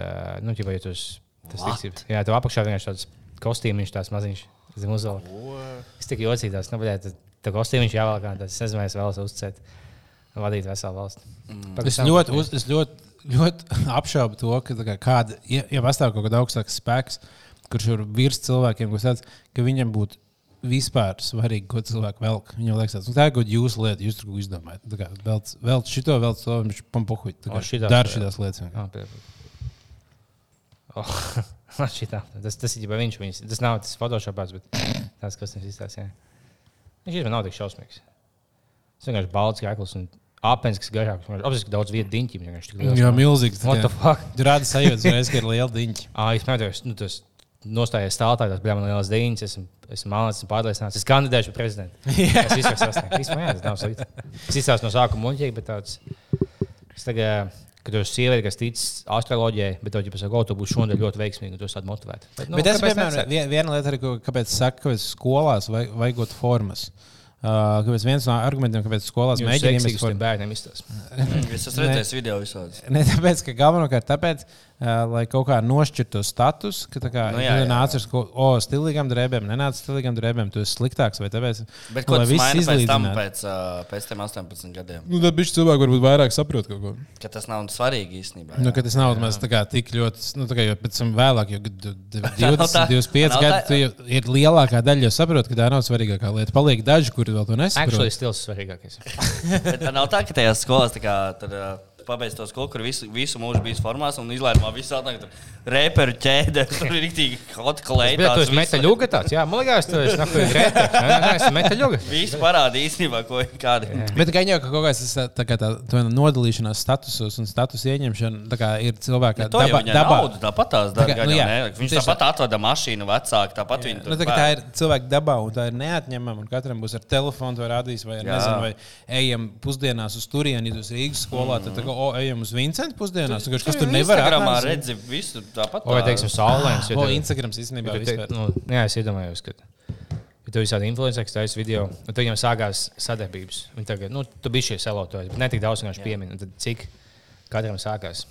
nu, esi- tas ticības. Jā, tev apakšā vienkārši tāds kostīmiņš, tāds maziņš. Zem uzvalka. Es tik jocīgās, nu, bet tā, kostīmiņš jāvalk, tas es nezinu, es vēlos uzcēt, vadīt veselu valsti. Mm. Es ļoti, uz, es ļoti, ļoti apšaubu to, ka kā kāda, ja, ja pastāv kaut kāda augstāka spēks, kurš ir virs cilvēkiem, kas tāds, ka viņam būtu vispār svarīgi, ko cilvēki velk. Viņam liekas, tāds, nu, tā ir kaut kāda jūsu lieta, jūs tur ko izdomājat. Tā kā Velc, velc šito, velc to, viņš šitās, Dara jā. šitās lietas. Ah, Oh, šitā. tas, tas ir jau viņš. Viņas, tas nav tas Photoshopāts, bet tas, kas viņš izstāsta. Viņš īstenībā nav tik šausmīgs. Tas vienkārši balts krāklis un apelsīns, kas garāks. Apziņā, daudz vietu diņķim. Jā, milzīgs. What the fuck? Rāda sajūta, ka ir liela diņķa. Ah, es mēģināju, nu, tas nostājies stāvā, tas bija man liels diņas. Esmu, esmu mākslinieks, esmu pārliecināts. Es kandidēšu par prezidentu. Es visu varu sasniegt. Vispār, jā, tas nav slikti. Es izstāstu no sākuma muļķīgi, bet tāds. Es tagad, kad jūs esat sieviete, kas tic astroloģijai, bet tev jau pasaka, ka tu būsi šodien ļoti veiksmīga, un tu esi tāda motivēta. Bet, Nu, Bet es piemēram, vien- viena lieta, arī, kāpēc saka, ka skolās vai, vajagot formas. Uh, kāpēc viens no argumentiem, kāpēc skolās mēģina formu? bērniem izstāstīt. Es esmu redzējis video visādus. Ne tāpēc, ka galvenokārt tāpēc, lai kaut kā nošķirtu status, ka tā kā Nu, nu, jā, jā, nāc ar sko- o, stilīgām drēbēm, nenāc ar stilīgām drēbēm, tu esi sliktāks vai tāpēc. Bet Nu, ko tas viss maina pēc tam, pēc, ā, pēc tam 18 gadiem? Nu, tad bišķi cilvēki varbūt vairāk saprot kaut ko. Ka tas nav svarīgi īstenībā. Nu, jā. ka tas nav maz tā kā tik ļoti, nu, tā kā jau pēc tam vēlāk, jo kad tu- tu- 20, tā. 25 Nav gadi, tu jau ir lielākā daļa, jau saprot, ka tā nav svarīgākā lieta. Paliek daži, kuri vēl to nesaprot. Actually, stils ir svarīgākais. Bet tā nav tā, ka tajās skolās tā kā, tad, uh, pabeidz to skolu, kur visu, visu mūžu bijis formās un izlaižamā visā tādā reperu ķēdē. Tur ir rīktīgi hot Bet tu esi metaļuga tāds, jā, man liekas, tu esi nakuj grēta. Nē, nē, nē, es esmu metaļuga. Viss parāda īstenībā, ko kādi. Bet gan jau ka kaut kāds tā, kā tā, tā nodalīšanās statusos un status ieņemšana tā kā ir cilvēka Ja to jau viņa naudu tāpat tās Tā kā, dara. nu jā, Viņš tieši tāpat atveda mašīnu vecāku, tāpat viņa Nu, tā, tā ir cilvēka dabā, un tā ir neatņemama. un Katram būs ar telefonu, vai, ar, Jā. nezinu, vai ejam pusdienās uz turieni, ja tu esi Rīgas skolā. Tad, tā kā, o, ejam uz Vincentu pusdienās. Tu, kas tur nevar Instagramā atnākt? redzi visu tāpat. Vai, teiksim, saulēns. O, Instagrams īstenībā vispār. nu, Jā, es iedomājos, ka ja tu visādi influenceri, kas taisa video, un tad viņam sākās sadarbības. Viņi tagad, nu, tu biji šie selotoji, bet ne tik daudz vienkārši piemin. Un Tad cik katram sākās?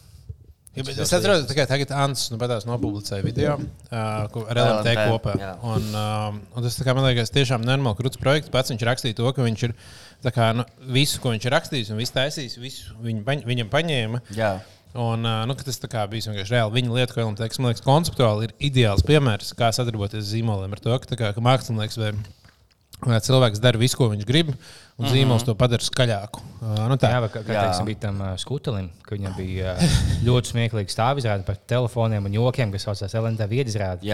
Ja, es atceros, ka tagad Ants nu, nopublicēja video uh, ko- ar LMT kopā. Un, um, un tas, man liekas, tiešām normāli krūts projekts. Pats viņš rakstīja to, ka viņš ir tā kā, nu, visu, ko viņš ir rakstījis un visu taisījis, visu viņu, paņ, viņam paņēma. Jā. Un, nu, tas bija vienkārši reāli viņa lieta, ko LMT, kas, man liekas, konceptuāli ir ideāls piemērs, kā sadarboties ar zīmoliem. Ar to, ka, kā, ka mākslinieks vai vai cilvēks dara visu, ko viņš grib, un zīmols to padara skaļāku. Uh, nu, tā. Jā, vai kā, kā Jā. teiksim, bija tam uh, skutelim, ka viņam bija uh, ļoti smieklīgi stāvizrāde par telefoniem un jokiem, kas saucās LNT viedizrāde.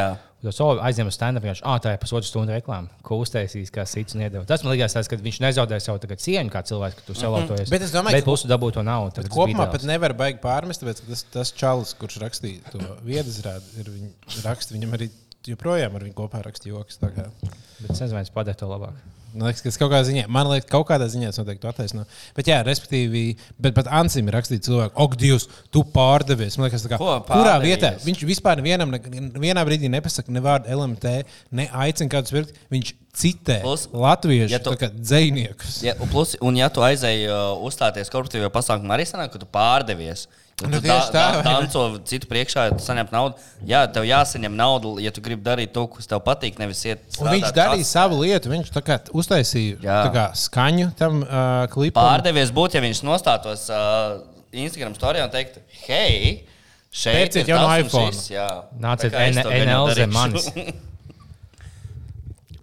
Savu aizņēmu stand-up, viņš ah, tā ir pusotru stundu reklāma, ko uztaisīs, kā sits un iedeva. Tas man liekas, tas, ka viņš nezaudē savu tagad cieņu kā cilvēks, ka tu selotojies. Bet es domāju, bet ka- pusi dabū to naudu. Bet tas kopumā pat nevar baigt pārmest, ka tas, tas čalis, kurš rakstīja to viedizrādi, ir viņa raksts. Viņam arī joprojām ar viņu kopā rakstīja joks. Bet es nezinu, padevu to labāk. Man liekas, ka tas kaut kādā ziņā, man liekas, kaut kādā ziņā tas noteikti attaisno. Bet, jā, respektīvi, bet pat Ansim ir rakstīts cilvēku, ok, Dievs, tu pārdevies. Man liekas, tā kā, Ko kurā vietā viņš vispār nevienam, ne- vienā brīdī nepasaka ne vārdu LMT, ne aicina kādu spirtu. Viņš citē Plus, latviešu ja tu- dziniekus. Ja, un, plus, un, ja tu aizēji uh, uzstāties korporatīvajā pasākumā, arī sanāk, ka tu pārdevies. Nu, tu tā, ne? tanco citu priekšā, ja tu saņem naudu. Jā, tev jāsaņem nauda, ja tu gribi darīt to, kas tev patīk, nevis iet. Un viņš strādāt darīja kas- savu lietu. Viņš tā kā uztaisīja tā kā, skaņu tam uh, klipam. Pārdevies būtu, ja viņš nostātos uh, Instagram storijā un teiktu, hei, Šeit Pērciet ir jaunu iPhone. šis, jā. Nāciet Tā kā es to gan jau NL zem darīšu. manis.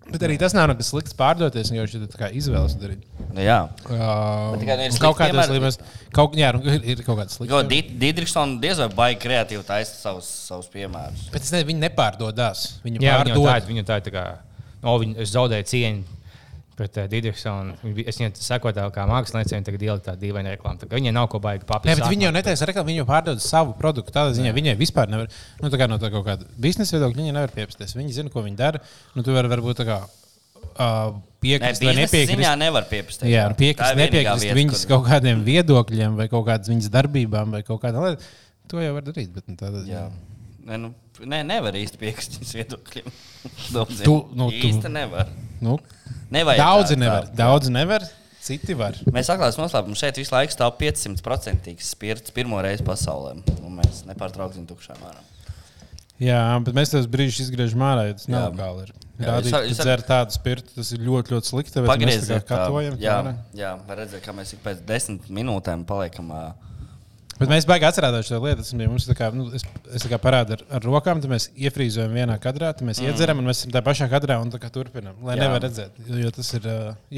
Bet arī tas nav nekas slikts pārdoties, jo viņš ir tā kā izvēles darīt. Nu, jā. Uh, tikai nu ir kaut piemēri. līmenis, kaut, jā, nu, ir, kaut kāds Jo slikts. Dīdriksons diez vai baigi kreatīvi taisa savus, savus piemērus. Bet es nezinu, viņi nepārdodās. Viņi Jā, tā pārdod. ir. Viņam tā ir tā kā, no, viņ, es zaudēju cieņu pret uh, Dīdriksonu. Es viņai sekoju tā kā mākslinieci, tagad ielikt tādu dīvainu reklāmu. Tā Viņai nav ko baigi Nē, papildināt. bet viņi jau netaisa reklāmu, viņi jau pārdod savu produktu. Tādā ziņā viņai vispār nevar, nu, tā kā no tā kaut kāda biznesa viedokļa, viņi nevar piepasties. Viņi zina, ko viņi dara. Nu, tu vari varbūt tā kā uh, Nē, piekrist vai biznesa nepiekrist. ziņā nevar. Jā, un piekrist, Tā ir vienīgā nepiekrist vieta, viņas kur- kaut kādiem viedokļiem vai kaut kādas viņas darbībām vai kaut kādā lietā. To jau var darīt. Bet, nu, tādā, Jā. Nē, nu, nē, nevar īsti piekrist viņas viedokļiem. Daudziem. Tu- nu, tu- īsti nevar. nu, Nevajag daudzi tā- nevar. tā- Daudzi nevar. Citi var. Mēs atklājām noslēpumu. Šeit visu laiku stāv 500% spirts pirmo reizi pasaulē. Un mēs nepārtraukti tukšām ārā. Jā, bet mēs tos brīžus izgriežam ārā, jo tas nav Jā. gāli. Jā, Rādīt, ar- jūs ar- dzer tādu spirtu, tas ir ļoti, ļoti slikti. Pagrieziet, kā katojam. jā, ārā. jā, var redzēt, kā mēs pēc desmit minūtēm paliekam. ā, Bet mēs baigi atcerēties šo lietu. Tas bija mums tā kā, nu, es, es tā kā parādu ar, ar rokām, tad mēs iefrīzojam vienā kadrā, tad mēs mm. iedzeram un mēs esam tajā pašā kadrā un tā kā turpinām. Lai Jā. nevar redzēt, jo, jo tas ir,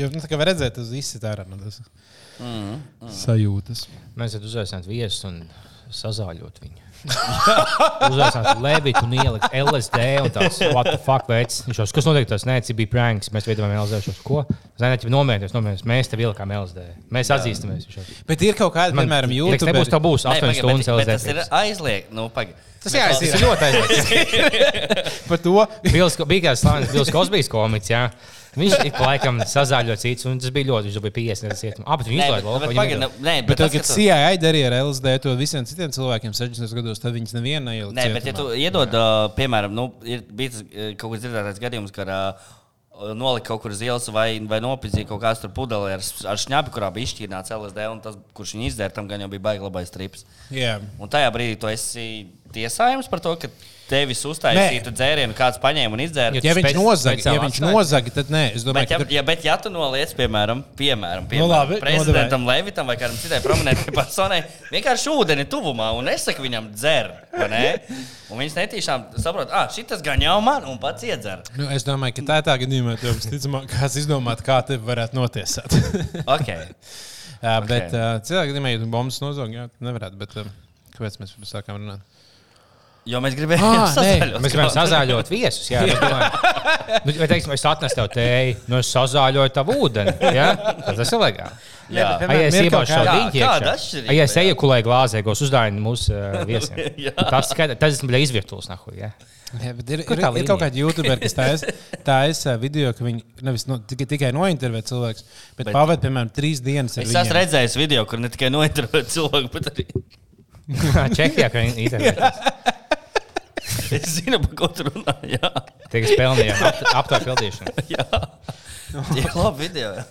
jo, nu, tā kā var redzēt, tas izsit ārā no tas Mm, sajūtas. Mēs varam uzaicināt viesus un sazāļot viņu. Uzaicināt Levitu un ielikt LSD un tās what the fuck veids. Viņš jau, kas notiek, tas nē, tas bija pranks. Mēs veidojām LSD. Šos, ko? Ziniet, ja nomierināties, nomierināties. Mēs tev ielikām LSD. Mēs atzīstamies. Viņš jau- Bet ir kaut kāda, Man- piemēram, Liekas, YouTube. nebūs tā būs Nē, 8 pagaid, stundas bet, bet LSD. tas ir aizliegts. Nu, pagaid. Tas jā, es Tas ir ļoti aizliegts. par to. Bils, bija kāds slavens Bills Kosbijs komiks. Jā. Viņš ik pa laikam sazāļoja cits, un tas bija ļoti, viņš bija 50 gadus cietumā. Ah, bet viņš Nē, izlaiž bet, laukā. nu, nē, Bet, bet tad, tas, kad ka CIA darīja ar LSD to visiem citiem cilvēkiem 60 gados, tad viņas nevienu neielika. Nē, bet, ja tu iedod, uh, piemēram, nu, ir bijis kaut kāds dzirdētais gadījums, kad uh, nolika kaut kur uz ielas vai, vai nopildīja kaut kādu tur pudeli ar, ar šņabi, kurā bija izšķīrināts LSD, un tas, kurš viņu izdzēra, tam gan jau bija baigi labais trips. Jā. Un tajā brīdī tu esi tiesājums par to, ka tevis uztaisītu dzērienu, kāds paņēma un izdzēra. Ja viņš nozaga, ja viņš nozaga, tad nē, es domāju, Bet, ja, ka tur- ja, bet, ja tu noliec, piemēram, piemēram, Nu, piemēram labi, prezidentam Levitam vai kādam citai prominentai personai, vienkārši ūdeni tuvumā un nesaka viņam dzer. vai ne? Un viņš netīšām saprot, ah, šis gan jau man, un pats iedzer. Nu, es domāju, ka tā ir tā gadījumā, ka visticamāk, kāds izdomāt, kā te varētu notiesāt. Okay. Jā, bet Ok. uh, gadījumā, ja tu bombas nozog, jā, nevarētu. Bet, uh, kāpēc mēs sākām runāt? Jo mēs gribējām Ah, nē, sazaļot Mēs kaut- sazāļot viesus. Jā, domājam, nu, vai teiksim, es atnesu tev tēju, nu es sazāļoju tavu ūdeni. Jā, tas ir legāli. Jā. bet, Ai, es ir kaut iebāzu šo kāda- diņķi. Jā, iekšā. kāda atšķirība, Ai, es jā. ejakulēju glāzē, ko uzdāvinu mūsu viesiem. Jā. Tas tas bija izvirtuves. Nahu, jā. Jā, bet ir, Kur ir, ir kaut kādi youtuberi, kas taisa taisa video, ka viņi nevis no, tikai, tikai nointervē cilvēku, bet, bet pavadīja, piemēram, trīs dienas. ar Es esmu redzējis video, kur ne tikai nointervēt cilvēku, bet arī Čehijā, ka viņi internetā. es zinu, par ko tu runā. Jā, Tie, kas pelnījām aptauju pildīšanu. jā. Tie ir labi video.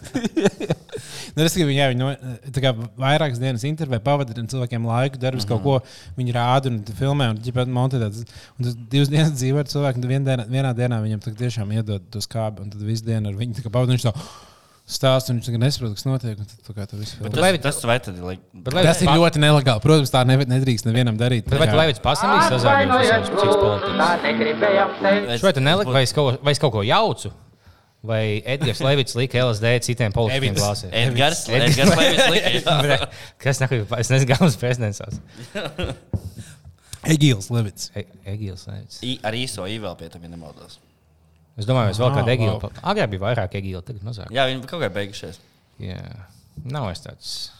Nu, es gribu, jā, viņi no, kā vairākas dienas intervijā pavadīja ar cilvēkiem laiku, darbs mm -hmm. kaut ko viņi rāda un filmē, un ģipēt montē. tāds- Un tas divas dienas dzīvo ar cilvēku, un tad vien dienā, vienā dienā viņam tiešām iedod to skābi, un tad visu dienu ar viņu pavadīja. Stāsta, un viņš nesaprot, kas notiek. un tad tu visu filmē. Tas, tas vai tad? Like, Bet, Tas ir ļoti nelegāli. Protams, tā ne, nedrīkst nevienam darīt. Bet vai tu Levits pasamīs sazāļot visus politikas? Tā negribējām teikt. es- Vai tu neliki, vai es kaut, vai es kaut ko jaucu? Vai Edgars Levits lika LSD citiem politikiem glāzē? Edgars, Edgars Levis lika. Kas nāk, es nezinu, kā mums prezidents. Egīls Levits. E- Egils Levits. I- Ar īso īvēl pie tam, ja nemaldos. Es domāju, es vēl Ah, kādu egilu. wow. Agrāk bija vairāk egilu, tagad mazāk. Jā, viņi kaut kā beigušies. Jā. Nav es tāds.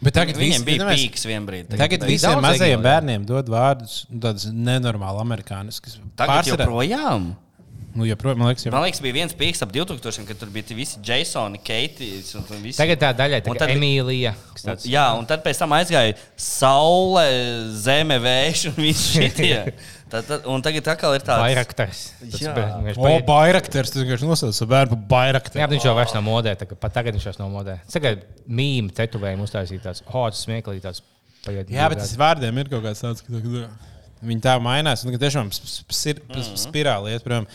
Bet tagad Viņiem visi- bija pīks vienbrīd. Tagad beig- visiem mazajiem egilu, jā. bērniem dod vārdus, tādas nenormāli amerikāniskas. Tagad Pārsvarā- joprojām. Nu, joprojām, man liekas, jau Man liekas, bija viens pīks ap 2000, kad tur bija visi Jasoni, Keitijas un visi. Tagad tā daļa, kā tad- Emīlija. tāds- jā, un tad pēc tam aizgāja saule, zeme, vējš un viss šitie. Tad, tad, un tagad atkal ir tāds. Bairaktars. Tas Jā. be- viņš O, paiet- Bairakters, tas vienkārši nosauc savu bērnu par Jā, viņš jau vairs nav modē. tā Pat tagad viņš vairs nav modē. Tagad mīmīm, tetovējumu uztaisīt tāds. Tāds, paiet Jā, bet tas vārdiem ir kaut kāds tāds, ka tā- viņi tā mainās. Un, ka tiešām sp- spirāli iet prom.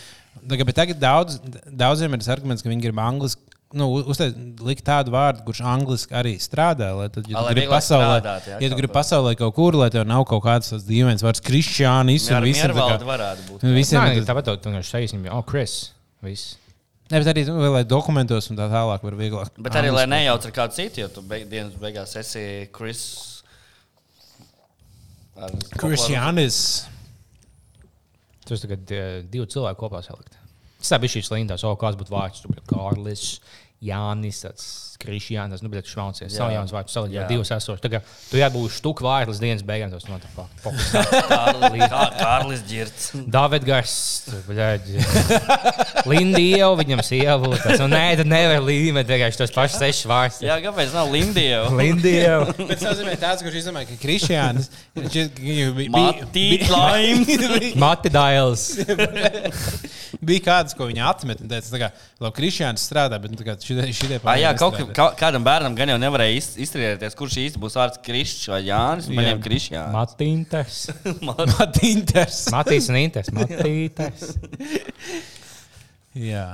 Tagad, bet tagad daudz, daudziem ir tas arguments, ka viņi grib angliski nu, uzteikt, likt tādu vārdu, kurš angliski arī strādā. Lai tad, ja tu gribi pasaulē, strādāt, jā, ja tu kaut gribi kur. pasaulē kaut kur, lai tev nav kaut kāds tāds dīvains vārds, kristiānis un ar visiem tā varētu būt. nu, visiem ir tas- tāpat tu vienkārši teiksi, oh, Kris. Viss. Ne, bet arī, nu, lai dokumentos un tā tālāk var vieglāk. Bet arī, lai nejauc ar kādu citu, jo tu beig, dienas beigās esi Kris. Kristiānis. Tas tagad uh, divi cilvēki kopā salikt. Tas tā bija šīs lindas, oh, kāds būtu vārds. Tur bija Kārlis, Jānis, tāds Krišjāns, nu, bet švaucies. Jā. Savu jauns vārds salikt, Jā. jau divas esošas. Tagad tu jābūt štuk līdz dienas beigām. Tas no tā fokusā. Kārlis- Kā- Kārlis Girts. Davidgars, Lindija, viņam sievu. Tas, nu, nē, tad nevar līmēt vienkārši tos pašus sešus vārdus. Jā, kāpēc nav Lindija? Lindija. Bet tas nozīmē tāds, kurš izdomāja, ka Kristiānis Matīt Laims. Mati Dails. bija kāds, ko viņa atmet. Un teica, kā, labi, Kristiānis strādā, bet nu, kā šitie, šitie Ah, jā, kaut nestrādā. Kā, kādam bērnam gan jau nevarēja iz- izturēties, kurš īsti būs vārds Krišs vai Jānis. Jā. Viņam Krišjāns. Matīnters. Matinters. Matīs un Inters. Matīters. Jā.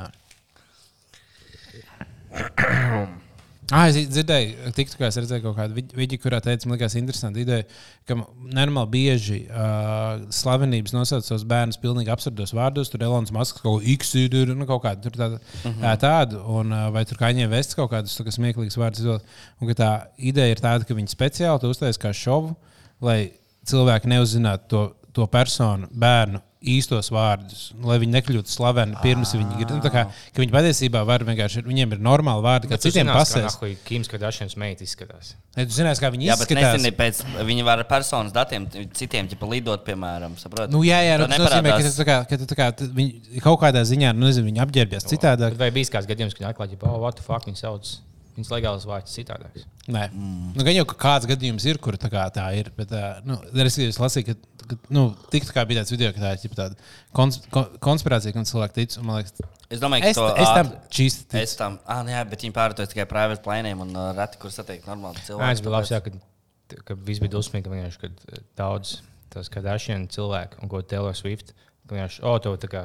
Ah, es dzirdēju, tiktu, es redzēju kaut kādu vidi, kurā teica, man liekas, interesanti ideja, ka nenormāli bieži uh, slavenības nosauc savus bērnus pilnīgi absurdos vārdos. Tur Elonas Maskas kaut ko X, tur nu, kaut kādu tādu, uh -huh. tādu un uh, vai tur kaņiem vests kaut kādus smieklīgus vārdus. Un ka tā ideja ir tāda, ka viņi speciāli to uztaisīs kā šovu, lai cilvēki neuzzinātu to, to personu, bērnu īstos vārdus, lai viņi nekļūtu slaveni pirms viņi grib. Nu, tā kā, ka viņi patiesībā var vienkārši, viņiem ir normāli vārdi, kā citiem pasēs. Kā Kims Kardashians meita izskatās. Ja tu zinās, kā viņi Jā, bet izskatās. nezinu, pēc viņi var ar personas datiem citiem ķipa lidot, piemēram. Saprot? Nu, jā, jā, nu, tas nozīmē, ka, tā kā, ka tā kā, viņi kaut kādā ziņā, nu, nezinu, viņi apģērbies citādāk. Vai bijis kāds gadījums, kad viņi atklāja, ka, oh, what the fuck, viņi sauc viņas legālas vārds citādāks? Nē, mm. nu, gan jau ka kāds gadījums ir, kur tā, kā tā ir. Bet, uh, nu, es lasīju, ka, ka nu, tik tā kā bija tāds video, ka tā ir tāda kons, kon, konspirācija, kam cilvēki tic. liekas, Es domāju, ka es, to es tam čīsti ticu. Es tam, ah, nē, bet viņi pārvietojas tikai privātu plēniem un uh, reti, kur satiek normāli Jā, cilvēki. biju labs, jā, kad, kad viss bija dusmīgi, ka vienkārši kad daudz tos Kardashian cilvēku un ko Taylor Swift, ka vienkārši, o, to tā kā.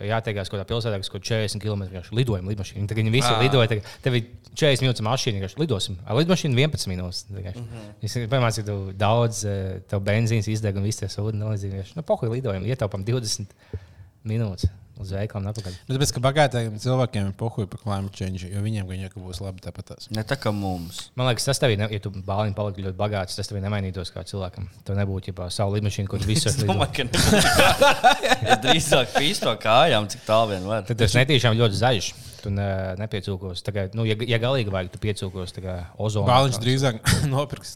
Jāteikās, kaut kādā pilsētā, kaut 40 km lidojuma lidmašīna. Tagad viņi visi Ā. lidoja. Tagad, tev ir 40 minūtes mašīna, vienkārši lidosim. Ar lidmašīnu 11 minūtes. Mm Mhm. -hmm. Domāju, ka tu daudz eh, tev benzīns izdeg un viss tas ūdens nolīdzīgs. Nu, pohuļ lidojam, ietaupām 20 minūtes uz veikalu atpakaļ. Bet tāpēc, ka bagātākiem cilvēkiem ir pohuļi par climate change, jo viņiem gan jau būs labi tāpat. Ne tā kā mums. Man liekas, tas tev, ne, ja tu bāliņš paliki ļoti bagāts, tas tev nemainītos kā cilvēkam. Tev nebūtu jau savu lidmašīnu, kur visur Es lido. domāju, ka nebūtu kā- es drīzāk pīsto kājām, cik tālu vien var. Tad tas netīšām ļoti zaļš. Tu ne, nepiecūkos. Kā, nu, ja, ja galīgi vajag, tu piecūkos ozonu. Bāliņš drīzāk nopirks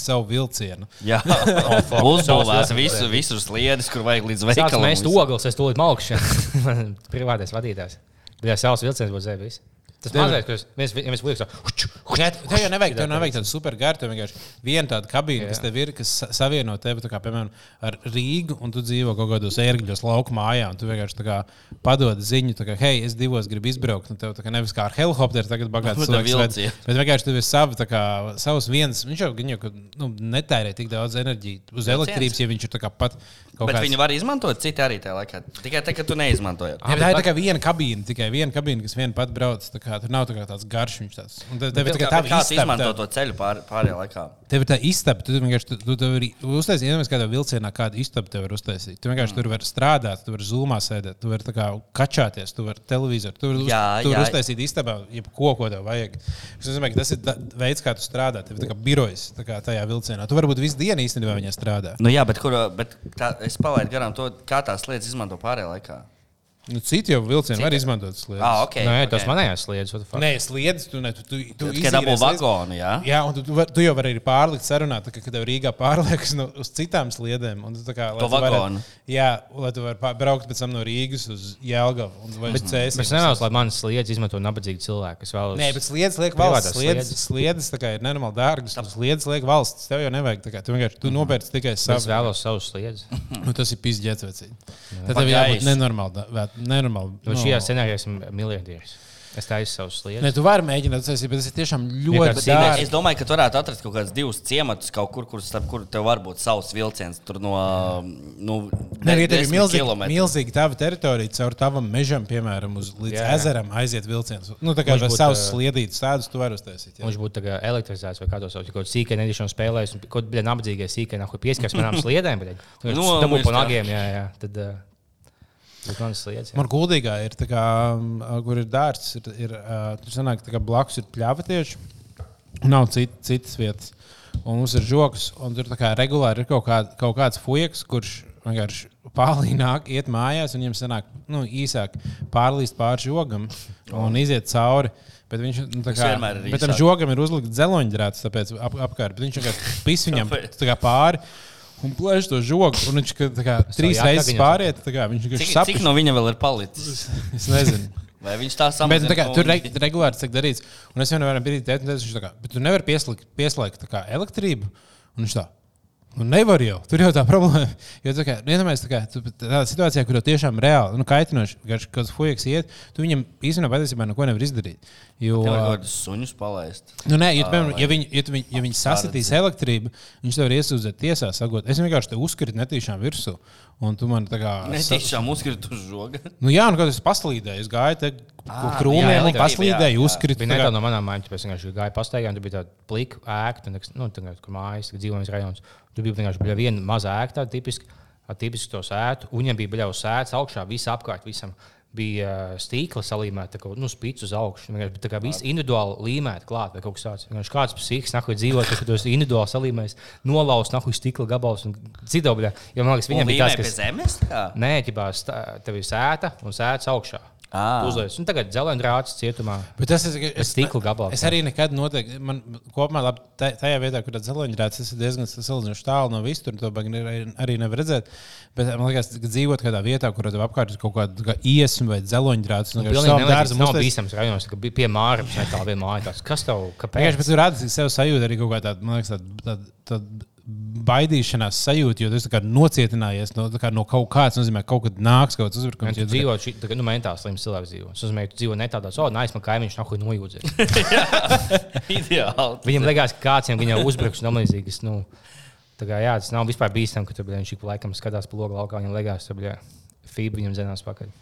savu vilcienu. Jā, uzbūvās visu, visus sliedes, kur vajag līdz veikalam. mēs visu. ogles, es tūlīt malkšu. Privātais vadītājs. Bet ja savs vilciens būs zēbis. Tas mazais, kas mēs, ja mēs liekas, Nē, tev jau nevajag, tev nevajag tādu super garu. Tev vienkārši viena tāda kabīne, kas Jā. tev ir, kas sa- savieno tevi, tā kā, piemēram, ar Rīgu, un tu dzīvo kaut kādos ērgļos, lauku mājā, un tu vienkārši tā kā padod ziņu, tā kā, hei, es divos gribu izbraukt, un tev tā kā nevis kā ar helikopteru tagad bagāts Bet cilvēks, bet, bet vienkārši tev ir savi, tā kā, savs viens, viņš jau, gan jau ka, nu, netērē tik daudz enerģijas uz elektrības, ja viņš ir tā pat kaut Bet kāds. viņi var izmantot citi arī tajā laikā. Tikai tā, ka tu neizmantoji. Bet tā ir tikai viena kabīne, tikai viena kabīne, kas viena pati brauc. Kā, tur nav tā tāds garš. Viņš tāds. Un tev, tev ir tā kā tā tu izmanto to ceļu pār, pārējā laikā? Tev ir tā istaba, tu vienkārši tu, tu, tu vari uztaisīt, iedomājieties, kādā vilcienā kādu istabu tev var uztaisīt. Tu vienkārši mm. tur vari strādāt, tu vari zūmā sēdēt, tu vari tā kā kačāties, tu vari televizoru, tu vari, uz, uztaisīt istabā, jebko, ko tev vajag. Es domāju, ka tas ir tā, veids, kā tu strādā. Tev ir tā kā birojas tā kā tajā vilcienā. Tu varbūt visu dienu īstenībā viņā strādā. Nu, jā, bet, kur, bet tā, es palaidu garām to, kā tās lietas izmanto pārējā laikā. Nu, citi jau vilcieni var izmantot sliedes. Ah, ok. Nē, ok. tas manējās fuck? Nē, sliedas, tu, ne, tu, tu, tu Tikai dabū sliedes. vagonu, jā? Jā, un tu, tu, var, tu jau vari arī pārlikt sarunā, tā, ka, kad tev Rīgā pārliekas no, uz citām sliedēm. Un, tu, tā kā, lai To tu varētu- vagonu. Jā, lai tu varētu braukt pēc tam no Rīgas uz Jēlgavu un vai uz Cēsīs. Es nevēlos, lai manas sliedas izmanto nabadzīgi cilvēki. Es vēlos. Nē, bet sliedas liek valsts. Sliedes. sliedas tā kā ir nenormāli dārgas. un Sliedas liek valsts. Tev jau nevajag. tā kā, Tu vienkārši tu nopērci tikai es savu. vēlos savus sliedas. Nu, tas ir pizdzēts vecīgi. Tad tev jābūt nenormāli. Nenormāli No nu, šajā scenārijā esmu miljardieris. Es taisu savus Ne, sliedas. tu vari mēģināt uztaisīt, bet tas ir tiešām ļoti dārgi. Es domāju, ka tu varētu atrast kaut kādus divus ciematus, kaut kur, kur, starp kur tev var būt savs vilciens. Tur no. Nu, Nē, ja tev ir milzīgi, kilometri. milzīgi tava teritorija, caur tavam mežam, piemēram, uz, līdz Jā, jā, ezeram aiziet vilciens. Nu, tā kā ar savus sliedītus tādus tu vari uztaisīt. jā. Viņš būtu tā kā elektrizēts vai kā to sauc. Kaut kādā sīkā nedēļā spēlējis, un kaut kādā nabadzīgā sīkā nav pieskaras manām sliedēm. bet Nu, tam būtu viņš pa tā. nagiem, jā, jā. Tad uh, sliedas. jā. Man gudrīgā ir, tā kā, kur ir dārsts, ir, ir tur sanāk, kā blakus ir pļāva tieši. un Nav cit, citas vietas. Un mums ir žoks, un tur kā regulāri ir kaut, kā, kaut kāds fujaks, kurš vienkārši pārlī nāk, iet mājās, un viņam sanāk nu, īsāk pārlīst pāri žogam un iziet cauri. Bet viņš nu, kā, bet tam žogam ir uzlikts dzeloņdrāts, tāpēc ap, apkārt. Viņš vienkārši pis viņam pāri. Un plēš to žogu, un viņš kā, trīs reizes pāriet. Kā, viņš Cik, vienkārši cik no viņa vēl ir palicis? Es nezinu. Vai viņš tā Bet, samazina? nu, tā kā, to tur un- re, regulāri tiek darīts. Un es vienmēr biju teicis, viņš tā kā, bet tu nevari pieslēgt, pieslēgt elektrību. Un viņš tā. Nu, nevar jau. Tur jau tā problēma. Jo, tā kā, nu, iedomājies, tā kā, tu, tādā situācijā, kur jau tiešām reāli nu, kaitinoši, kad kāds fujaks iet, tu viņam īstenībā patiesībā neko nevar izdarīt. Jo, Tev kādus suņus palaist. Nu, nē, tu, piemēram, ja viņi, ja tu viņ, ja viņi sasitīs elektrību, viņš tev var iesūdzēt tiesā, sakot, es vienkārši te uzkritu netīšām virsū. Un tu man tā kā. Ne sa- tiešām uzkrīt uz žoga. Nu, jā, nu, kad es paslīdēju, es gāju te krūmiem un. Bija tā kā- netālu no manām mājām, tāpēc vienkārši gāju pastaigā, tur bija tāda plika ēka, nu, tā kā kur mājas, dzīvojams rajonus. Tur bija vienkārši bija viena maza ēka, tāda tipiska, ar tipisku to sētu. Un viņam bija jau sēts augšā, visa apkārt visam. Bija stīkla salīmēta, tā kā nu, spīdus uz augšu. Vienkārši Tā kā viss individuāli līmēta klāt, vai kaut kas tāds. Vienkārši kāds psihiks, nahuj dzīvo, tu esi individuāli salīmējis, nolaust nahuj stikla gabals un citu. Jo man liekas, Viņam bija tas, pie kas. zemes. kā? Nē, ķipā, stā- tev ir sēta un sēts augšā. Ā. Uzlies. Un tagad dzelendrāts cietumā. Bet tas ir. Es, Stikla gabals. es arī nekad noteikti. Man kopumā labi, ta- tajā vietā, kur ir dzeloņdrāts, tas ir diezgan salīdzinoši tālu no visur. To arī, arī nevar redzēt. Bet man liekas, ka dzīvot kādā vietā, kur tev apkārt ir kaut kāda kā iesma vai un Nu, savam neliekas, dārzam nav bīstams rajonos, ka bija pie māras, ne tā viena māja. tāds, Kas tev, kāpēc? Vienkārši pēc tam redzēt, sev sajūta arī kaut kā tāda, man liekas, tāda, tāda, tāda baidīšanās sajūta, jo tā kā nocietinājies no, kā no kaut kādas, nozīmē, ka kaut kad nāks kaut kāds uzbrukums. tu jo tu- dzīvo šī, tā, kā, nu, mentāli slims cilvēks dzīvo. Tas nozīmē, ka tu dzīvo ne tādā, oh, nē, man kaimiņš nav ko nojūdzēt. Ideāli. Viņam liekas, ka kāds viņam uzbruks un tam līdzīgas. Nu, kā, jā, tas nav vispār bīstami, ka tu bļā, viņš ik pa laikam skatās pa logu laukā, viņam liekas, ka fība viņam zinās pakaļ.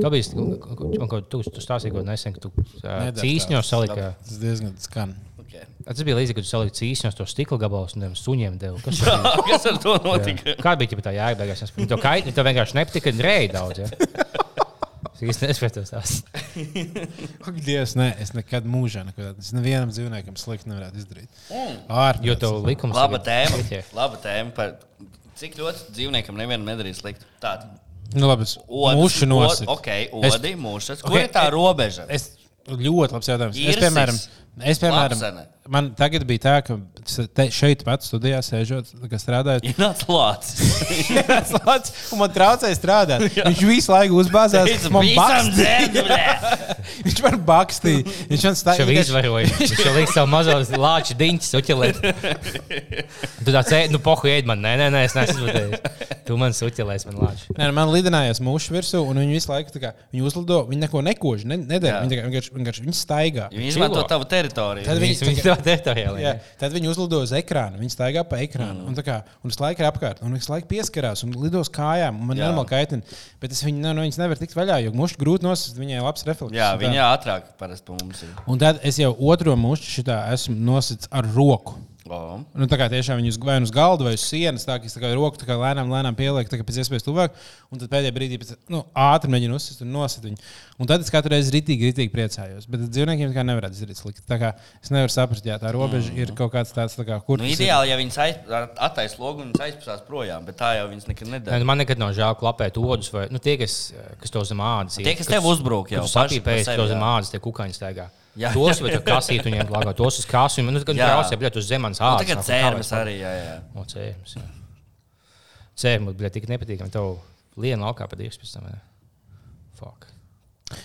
Tā bija tā, tu, tu stāstīji, ko nesen, ka tu uh, tā. salika. Tas diezgan skan. Okay. Tas bija līdzīgi, kad tu saliki cīsņos to stikla gabalus un tiem suņiem devu. Kas bija? Kas ar to notika? Kā bija tā jēga beigās? Es- Viņa tev kait- viņa tev vienkārši nepatika, ka reizē daudz. Ja? Es īsti nesaprotu tās. Ak, Dievs, nē, es nekad mūžā neko tādu. Es nevienam dzīvniekam slikti nevarētu izdarīt. Mm. Ārprāts. Jo tev likums Laba tagad tēma. Laba tēma par cik ļoti dzīvniekam nevienam nedarīs sliktu. Tāda. Nu, labi, es mūšu nosit. Ok, Es- odi, mūšas. Ok, Kur ir tā e- robeža? Es ļoti labs jautājums. Es, Irsis. piemēram, es, piemēram Lapsene. man tagad bija tā, ka te, šeit pat studijā sēžot, kā strādājot. Ienāc lācis. Tas lācis, un man traucēja strādāt. Viņš visu laiku uzbāzās. Man. Viņš man bakstīja. Viņš man Viņš stāja. jau izvaroja. Viņš jau liks savu mazo lāču diņķi suķelēt. Tu tā cēli, nu, pohu ēd man. Nē, nē, nē, es neesmu izvadījis. Tu man suķelēs, man lāču. Nē, nu, man lidinājās mūžs virsū, un viņi visu laiku tā kā, viņi uzlido. Viņi neko nekož, ne, nedara. Viņi tikai vienkārši, vienkārši viņi staigā. Viņi izmanto tavu teritoriju. Tad Viņš viņi- viņš to teritorijā. Jā, tad viņi uzlido uz ekrāna. Viņi staigā pa ekrānu. Mm. Un, tā kā, un visu laiku ir apkārt. Un visu laiku pieskarās un lidos kājām. un Man Jā. normāli kaitina. Bet es viņu, no viņas nevaru tikt vaļā, jo mušu grūti nosist. Viņai ir labs refleks. Jā, un tā. viņa ātrāk parasti pa mums ir. Un tad es jau otro mušu šitā esmu nosits ar roku. O, Nu, tā kā tiešām viņi uz, vai nu uz galda vai uz sienas, tā kā es tā kā roku tā kā lēnām, lēnām pielieku, tā kā pēc iespējas tuvāk. Un tad pēdējā brīdī pēc, nu, ātri mēģinu uzsist un nosit viņu. Un tad es katru reizi ritīgi, ritīgi priecājos. Bet dzīvniekiem tā kā nevar izdarīt slikti. Tā kā es nevaru saprast, ja tā robeža ir kaut kāds tāds, tā kā, kur Nu, tas ir. ideāli, ja viņas attaisno logu un aizpūsās projām, bet tā jau viņas nekad nedara. nu, Man nekad nav žēl klapēt odus, vai nu, tie, kas, kas to zem ādas ir. Tie, kas tev uzbrūk, jau sapīpējas, to zem ādas, tie kukaiņi staigā. Jā. Tos tur kasīt viņiem plakā, tos uz kāsu. Nu, kad Jā. brauc, ja bļet uz zemes Nu, ādas. tagad cērmas arī, jā, jā. O, cērmas, jā. Cērmas, bļet, tik nepatīkami. Tev liena laukā vai ne? Fuck.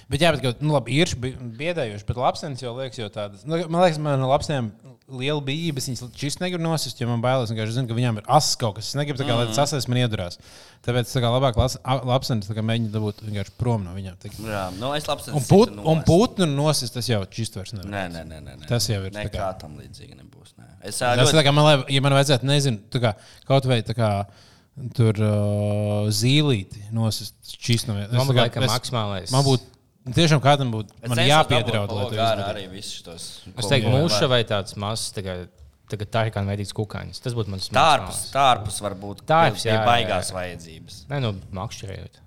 Bet, jā, bet, kaut- nu, labi, ir biedējuši, bet lapsenis jau liekas, jau tādas. Nu, man liekas, man no lapseniem liela bijības. Viņas šis negrib nosist, jo man bailēs, ka zinu, ka viņām ir asins kaut kas. Es negribu, kā, lai tas asins man iedurās. Tāpēc tā kā labāk lapsenis mēģina dabūt vienkārši prom no viņām. Tā Jā, nu es labi Un, put, un putnu nosist, tas jau šis vairs nevar. Nē, nē, nē, nē, nē. Tas jau ir Nekā kā- tam līdzīga nebūs. Nē. Es Tas ļoti... tā kā man, lai- ja man vajadzētu, nezinu, kā, kaut vai tā kā. Tur uh, zīlīti nosist šīs no maksimālais. Man būtu tiešām kādam būtu jāpiedraud. Es teiktu, mūža vai tāds mazs, tagad, tagad tā ir kā veidīgs kukainis. Tas būtu mans Tārpus, tārpus var būt pie- jā, pie jā, baigās jā. vajadzības. Nē, nu, makšķerējot.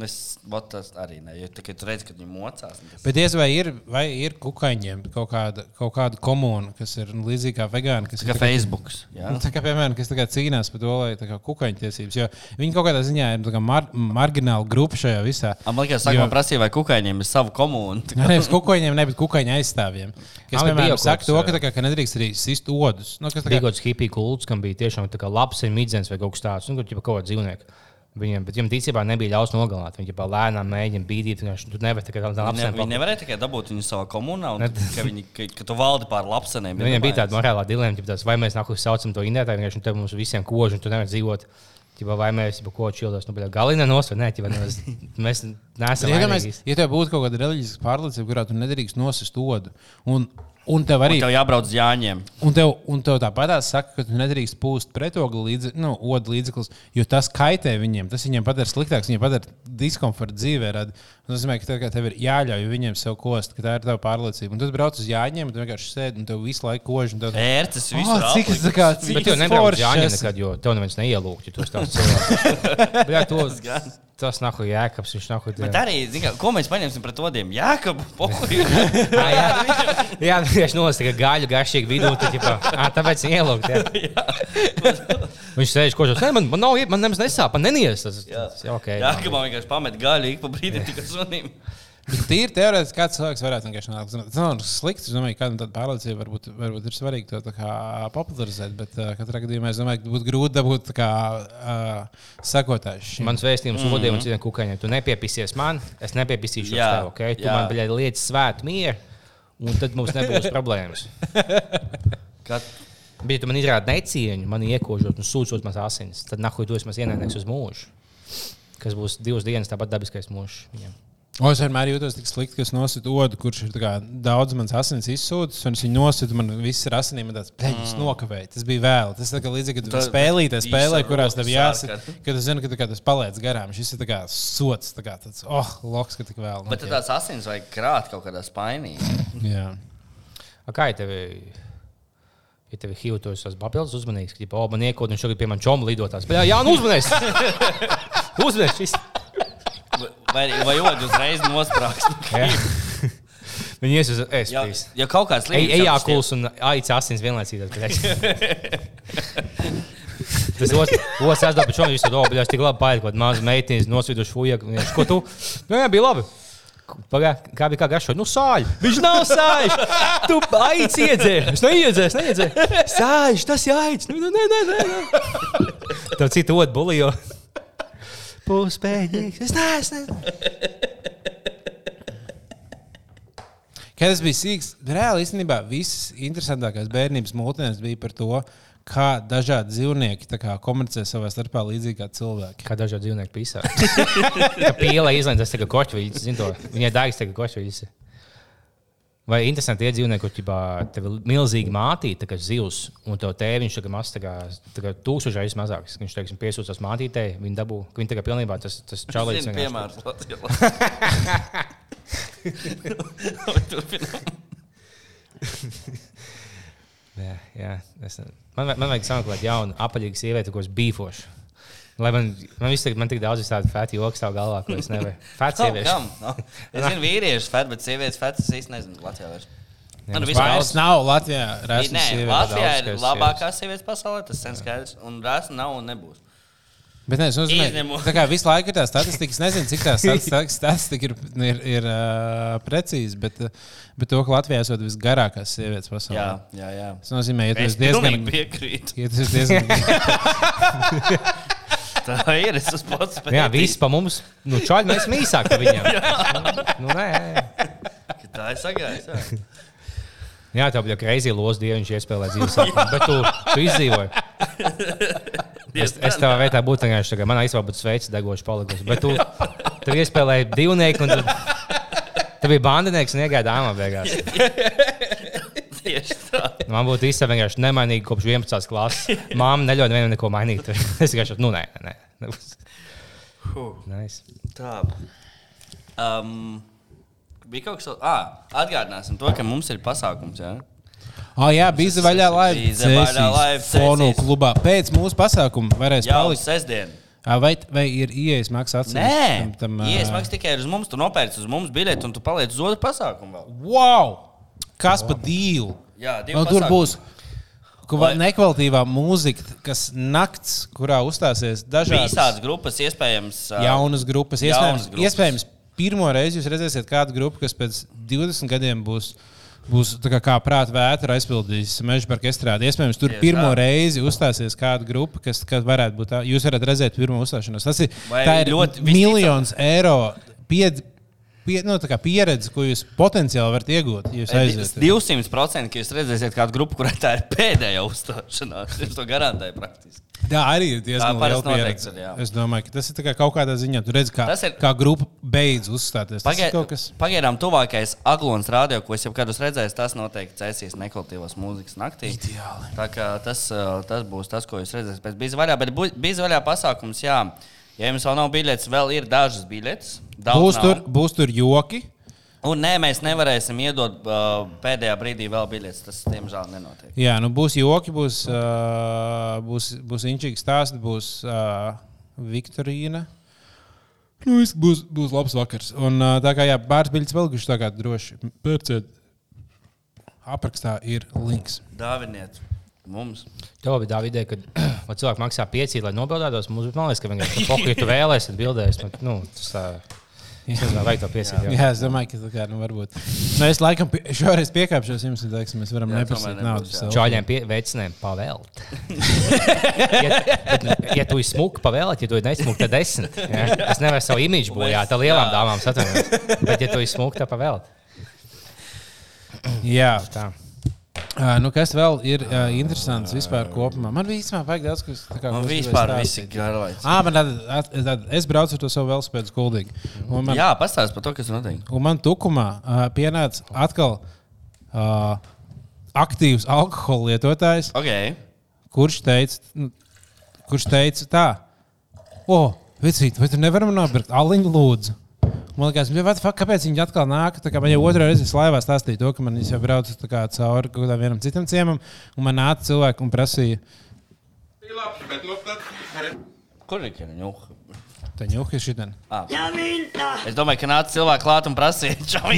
Es tas arī ne. Jo tikai tu redz, ka viņi mocās. Tas... Bet diez vai ir, vai ir kukaiņiem kaut kāda, kaut kāda komūna, kas ir nu, līdzīga kā vegāni, kas Kā ir Facebook. Nu, tā kā, piemēram, kas tā kā cīnās par to, lai tā kā kukaiņu tiesības, jo viņi kaut kādā ziņā ir tā kā mar margināla grupa šajā visā. Man liekas, sākumā Jo- prasīja, vai kukaiņiem ir sava komūna. Nē, nevis kukaiņiem, ne, bet kukaiņu aizstāvjiem. Kas, bija piemēram, saka to, ka, tā kā, ka nedrīkst arī sist odus. Nu, kas tā Bija kā, kaut kāds hipiju kults, kam bija tiešām tā kā labs midzens vai kaut kas tāds, nu, kaut kāda dzīvnieka. Viņiem, bet viņam ticībā nebija ļauts nogalināt. Viņi jau lēnām mēģina bīdīt. Viņš tur nevar tikai tādā Viņi, ne, viņi nevarēja tikai dabūt viņu savā komunā, un ka, viņi, ka, ka tu valdi pār lapsenēm. Nu, Viņam bija tāda morālā dilēma, ka vai mēs nākamā saucam to indētāju, vienkārši nu, te mums visiem kožu, un tu nevari dzīvot. Ķipa, vai mēs jau ko čildās, nu, galīgi nosver, nē, ķipa, mēs, mēs neesam. ja, mēs, ja tev būtu kaut kāda reliģiska pārliecība, kurā tu nedrīkst nosist odu, un, un tev arī Tev jābrauc uz Jāņiem. Un tev, un tev tāpat saka, ka tu nedrīkst pūst pretogli līdzi, nu, līdzeklis, jo tas kaitē viņiem. Tas viņiem padara sliktāks, viņiem padara diskomfortu dzīvē. Rada. Un Tas nozīmē, ka tev, tev ir jāļauj viņiem sev kost, ka tā ir tava pārliecība. Un tu brauc uz jāņem, un tu vienkārši sēdi un tev visu laiku kož. un Tev... Ērces Oh, visur. cik tas tā kā, cik Bet tas nebrauc Jāņa esi. nekad, jo tev neviens neielūgt, ja tu esi tāds cilvēks. Jā, tas nav jēkabs, viņš nav Bet arī, kā, ko mēs paņemsim pret odiem? Jā, ka pohuļ. Jā, jā, jā viņš nosaka gaļu garšīgi vidū, tad, ģipā, ā, tāpēc viņa ielūgt. Jā. Viņš sēž kožos, nē, man, man nav, man nemaz nesāp, man nenies. Tas, Jā. tas, jā, okay, Jā, ka man vienkārši pamet gaļu ik pa brīdim tikai sunim. Bet Tīri teorētiski, kāds cilvēks varētu vienkārši nākt. Tas nav slikti. Es domāju, ka kādam tāda pārliecība varbūt, varbūt ir svarīgi to popularizēt. Bet uh, katrā gadījumā es domāju, ka būtu grūti dabūt tā kā, uh, sekotājs. Mans vēstījums mm. odiem un citiem kukaiņiem. Tu nepiepisies man, es nepiepisīšu Jā, tev. Okay? Tu jā. man bļaļ, lietas svētu mieru, un tad mums nebūs problēmas. Kad Bet, tu man izrādi necieņu, man iekožot un sūdzot mans asins, tad nahuj esi mans ienaidnieks uz mūžu. Kas būs divas dienas, tāpat dabiskais mūžs viņam. O, es vienmēr jūtos tik slikti, ka es nositu odu, kurš ir tā kā daudz manas asins izsūdzis, un es viņu nositu, man viss ir asinīm, tāds plēņas mm. nokavēja. Tas bija vēl. Tas tā kā līdzīgi, kad tu Tā- spēlīji, visu spēlē, ar kurās tev jāsaka, kad tu zini, ka, tā kā tas paliec garām. Šis ir tā kā sots, tā kā tāds, oh, loks, ka tik vēl. Bet tad tās asins vajag krāt kaut kādā spainī. Jā. A, kā ir tev? Ja tev ir HIV, tu esi papildus uzmanīgs, ka, oh, man iekod, un šogad pie manis čomu lidotās. Bet, jā, jā, nu uzmanīgs! uzmanīgs! Vai, vai otrs uzreiz nosprāgs. Jā. Viņi ies uz Ja, ēst. ja kaut kāds Ej, līnijas ejākuls un aicis asins vienlaicīgi. Tas otrs, aizdā, bet šodien viņš to domā, tik labi paiet, kaut maza meitene, nosviduši fuja. Viņš, Ko tu? Nu, jā, bija labi. Pagā, kā bija garšo? Nu, sāļ. Viņš nav sāļš. Tu aicis iedzēri. Es neiedzēru, neiedzēru. Sāļš, tas aicis. Nu, nu, nē, nē, nē. nē. Tev citu otru bulijo. Puspēdīgs. Es neesmu. Kad es biju sīgs, reāli īstenībā visas interesantākās bērnības mūtēnes bija par to, kā dažādi dzīvnieki tā kā, komunicē savā starpā līdzīgi kā cilvēki. Kā dažādi dzīvnieki pisā. Kā pīlē izlaiž, tas ir kočvīds. Viņai dārgs ir kočvīds. Vai interesanti ir dzīvnieki, kur ķibā, tev ir milzīgi mātīte, kas zivs, un tev tēviņš ir maz, tā kā, tā kā tūkstoš reizes mazāks. Viņš, teiksim, piesūcās mātītei, viņa dabū, viņa kā pilnībā tas, tas čalīts. Zinu, vienkārši- piemērs. Turpinām. Jā, jā. Es, man, man vajag sameklēt jaunu, apaļīgu sievieti, ko es bīfošu. Lai man, man, viss, tik- man tik daudz tādu fēti joku stāv galvā, ko es nevaru. Kam? sieviešu. Kam? No. Es zinu, vīriešu fētu, bet sievietes fētu es īsti nezinu. Latvijā vairs. Jā, Nu, vispār- Vairs nav Latvijā. Nē, rasisms sievietes. Latvijā daudz, ir kas labākās sievietes pasaulē, tas sen skaidrs. Un rāsa nav un nebūs. Bet nē, es tā kā visu laiku ir tā statistika, es nezinu, cik tā stati- statistika ir, ir, ir uh, precīza, bet, bet to, ka Latvijā esot visgarākās sievietes pasaulē. Jā, jā, jā. Tas nozīmē, ja tu Es esi diezgan. piekrītu. Ja tu esi diezgan Tā ir. Es esmu pats Nu Jā, viss pa mums. Nu, čāļi mēs esam īsāki par viņiem. nu, nē, Tā ir sagājis. jā. jā, tā bija greizi loza dieva, viņš iespēlēja dzīves sapni. Bet tu, tu izdzīvoji. Es, es tavā vietā būtu vienkārši tagad, man aizsvā būtu sveicis degošs palikusi. Bet tu, tu iespēlēji divnieku un tu, tu biji bandinieks un iegāji dāmā beigās. Tieši tā. Man būtu īstenībā vienkārši nemainīgi kopš 11. klases. Māma neļauj nevienam neko mainīt. Es vienkārši, nu, nē, nē. nē. Nice. Tā. Um, bija kaut kas tāds, ah, atgādināsim to, ka mums ir pasākums. Ja? Oh, jā, bija vaļā laiva. Fonu klubā. Pēc mūsu pasākuma varēs Jau palikt. sestdien. Ā, Vai, vai ir ieejas maksas atsevišķi? Nē, tam- tam, ā, iesmaks tikai uz mums. Tu nopērci uz mums biļeti un tu paliec uz otru pasākumu. Vēl. Wow! Kas pa dīlu? Jā, divi Nu, tur būs ka va- Lai- nekvalitatīvā mūzika, kas nakts, kurā uzstāsies dažādas Visādas grupas, iespējams, jaunas grupas. Jaunas Iespējams, grupas. iespējams, pirmo reizi jūs redzēsiet kādu grupu, kas pēc 20 gadiem būs. Būs tā kā, kā prāta vētra aizpildījis meža parka estrādi. Iespējams, tur Tieši pirmo tā. reizi uzstāsies kāda grupa, kas, kas varētu būt tā. Jūs varat redzēt pirmo uzstāšanos. Tas ir, Vai tā ir ļoti miljons eiro pied, pie, nu, tā kā pieredze, ko jūs potenciāli varat iegūt. Jūs aiziet. 200% ka jūs redzēsiet kādu grupu, kurai tā ir pēdējā uzstāšanās. Es to garantēju praktiski. Tā arī ir diezgan liela pieredze. ir. Es domāju, ka tas ir kā kaut kādā ziņā. Tur redz, kā, ir- kā grupa beidz uzstāties. Tas Pagai, ir kaut kas. pagaidām, tuvākais aglons radio, ko es jau kādu redzēju, tas noteikti cēsīs nekvalitatīvās mūzikas naktī. Ideāli. Tā kā tas, tas būs tas, ko jūs redzēsiet pēc bija vaļā. Bet bu- bija vaļā pasākums, jā. Ja jums vēl nav biļetes, vēl ir dažas biļetes. Būs nav. tur, būs tur joki. Un nē, mēs nevarēsim iedot uh, pēdējā brīdī vēl biļetes. Tas, diemžēl, nenotiek. Jā, nu būs joki, būs, uh, būs, būs inčīgs stāsts, būs uh, Viktorīna. Nu, viss būs, būs labs vakars. Un uh, tā kā jā, pāris biļetes vēl guši tā kā droši. Pērciet. Aprakstā ir links. Dāviniet mums. Tev bija tā ideja, ka vai cilvēki maksā pieci, lai nobildētos. Mums bija liekas, ka vienkārši pokai, ja tu vēlēsies, tad bildēs. Bet, nu, tas, tā, es nezinu, vai to piesīt. Jā, es domāju, ka tā kā, nu, varbūt. Nu, es laikam pie, šoreiz piekāpšos jums, un teiksim, mēs varam Jā, neprasīt naudu. jā. Čāļiem pie, veicinājumi pavēlt. ja, bet, ja tu izsmuki pavēlēt, ja tu nesmuki, tad desmit. Ja? Es nevaru savu imidžu bojāt, tā lielām Jā. dāmām satvainoties. Bet, ja tu izsmuki, tad pavēlēt. Jā, Tā. Uh, nu, kas vēl ir uh, interesants vispār kopumā? Man vispār vajag daudz, kas tā kā. Man vispār viss ir garlaicīgi. Ā, man tad, tad, es braucu ar to savu velospēdu skuldīgi. Man, Jā, pastāstiet par to, kas notiek. un man tukumā uh, pienāca atkal uh, aktīvs alkohola lietotājs, Okay. kurš teica, nu, kurš teica tā, o, vecīt, vai tu nevaram nopirkt aliņu lūdzu? Man liekas, "Bļa, fuck, kāpēc viņi atkal nāk? Tā kā man jau otrā reize laivā stāstīja to, ka man jau braucu kā cauri kaut kādam vienam citam ciemam, un man nāca cilvēki un prasīja, Kur ir ņūka? tā ņūka ir šitien. Es domāju, ka nāca cilvēki klāt un prasīja, čau,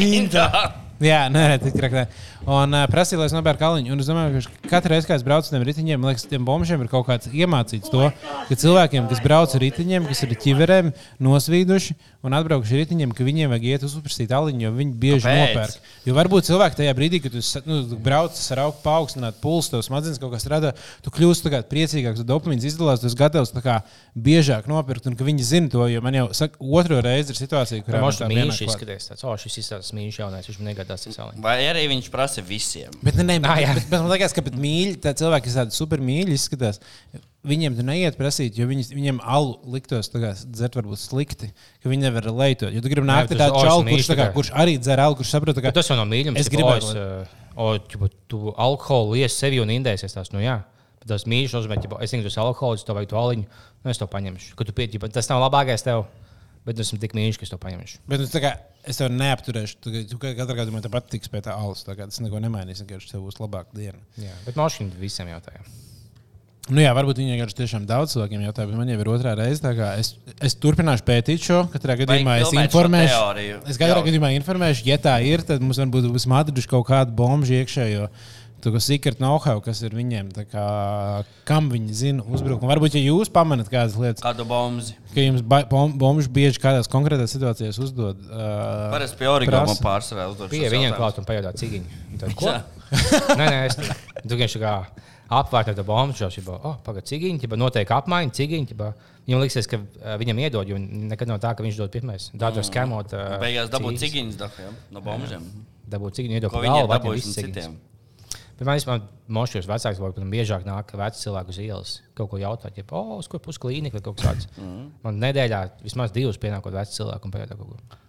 Jā, nē, tik traki. Un uh, prasīja, lai es nopērku kaliņu. Un es domāju, ka katru reizi, kad es braucu ar tiem riteņiem, man liekas, tiem bombšiem ir kaut kāds iemācīts to, ka cilvēkiem, kas brauc ar riteņiem, kas ir ķiverēm, nosvīduši un atbraukuši ar riteņiem, ka viņiem vajag iet uzprasīt aliņu, jo viņi bieži Kāpēc? nopērk. Jo varbūt cilvēki tajā brīdī, kad tu nu, brauc ar augstu paaugstināt pulsu, tev smadzenes kaut kas strādā, tu kļūsi priecīgāks, tu dopamīns izdalās, tu esi gatavs tā kā biežāk nopirkt, un ka viņi zina to, jo man jau saka, otro reizi ir situācija, kurā man ir mīļš izskaties. Tāds, o, šis izskatās mīļš jaunais, viņš man savu. Vai arī viņš prasa visiem? Bet, ne, ne, Ah, jā. bet, bet, bet man liekas, ka mīļi, tā cilvēki, kas tādi super mīļi izskatās, viņiem tur neiet prasīt, jo viņi, viņiem alu liktos dzert varbūt slikti, ka viņi nevar leitot. Jo tu gribi nākt tu esi čaulu, mīļš kurš, tā kā, kurš arī dzer alu, kurš saprot, ka Bet tas jau nav mīlestības. Es gribētu, O, ķipa, tu alkoholu ies sevi un indēsies. Tās, nu, jā. Bet tas mīļš nozīmē, ka es zinu, tas alkohols, to vai to aliņu. Nu, es to paņemšu. Kad tu pie, ķipa, tas nav labākais tev. Bet es esmu tik mīļš, ka es to paņemšu. Bet nu, tā kā, es tev neapturēšu. Tu, tu katrā gadījumā tepat tiks pie tā alus. Tas neko nemainīs. Vienkārši tev būs labāka diena. Jā. Bet mašīna visiem jautāja. Nu, jā, varbūt viņi vienkārši tiešām daudz cilvēkiem jautā, bet man jau ir otrā reize. Es, es turpināšu pētīt šo. Katrā gadījumā es informēšu. Es katrā gadījumā informēšu, ja tā ir, tad mums varbūt būs madriģis kaut kāda bomba iekšējo. Tā kā secret know-how, kas ir viņiem, kā, kam viņi zina uzbrukumu. Varbūt, ja jūs pamanāt kādas lietas, Kādu bombu? ka jums ba- bom- bombas bieži kādās konkrētās situācijās uzdod. Uh, Parasti pie prasa. pārsvarā uzdod. Pie viņiem klāt un pajautāt cigiņu. Tad, ko? Nē, nē, es tu vienkārši kā apvērt ar to bombu jau oh, pagaidi, cigiņi, jau notiek apmaiņa, cigiņi. Viņam liksies, ka viņam iedod, jo nekad nav tā, ka viņš dod pirmais. Dažos skemot. Uh, Beigās dabūt cigiņas ja? no bombžiem. Dabūt cigiņu, iedod dabūjuši visas no cigiņas. Bet man īstenībā mošos vecāks, varbūt biežāk nāk veci cilvēki uz ielas. Kaut ko jautāt, ja, oh, uz kur pusi klīnika vai kaut kas tāds. Mhm. Man nedēļā vismaz divas pienākot veci cilvēki un pēdējā kaut ko.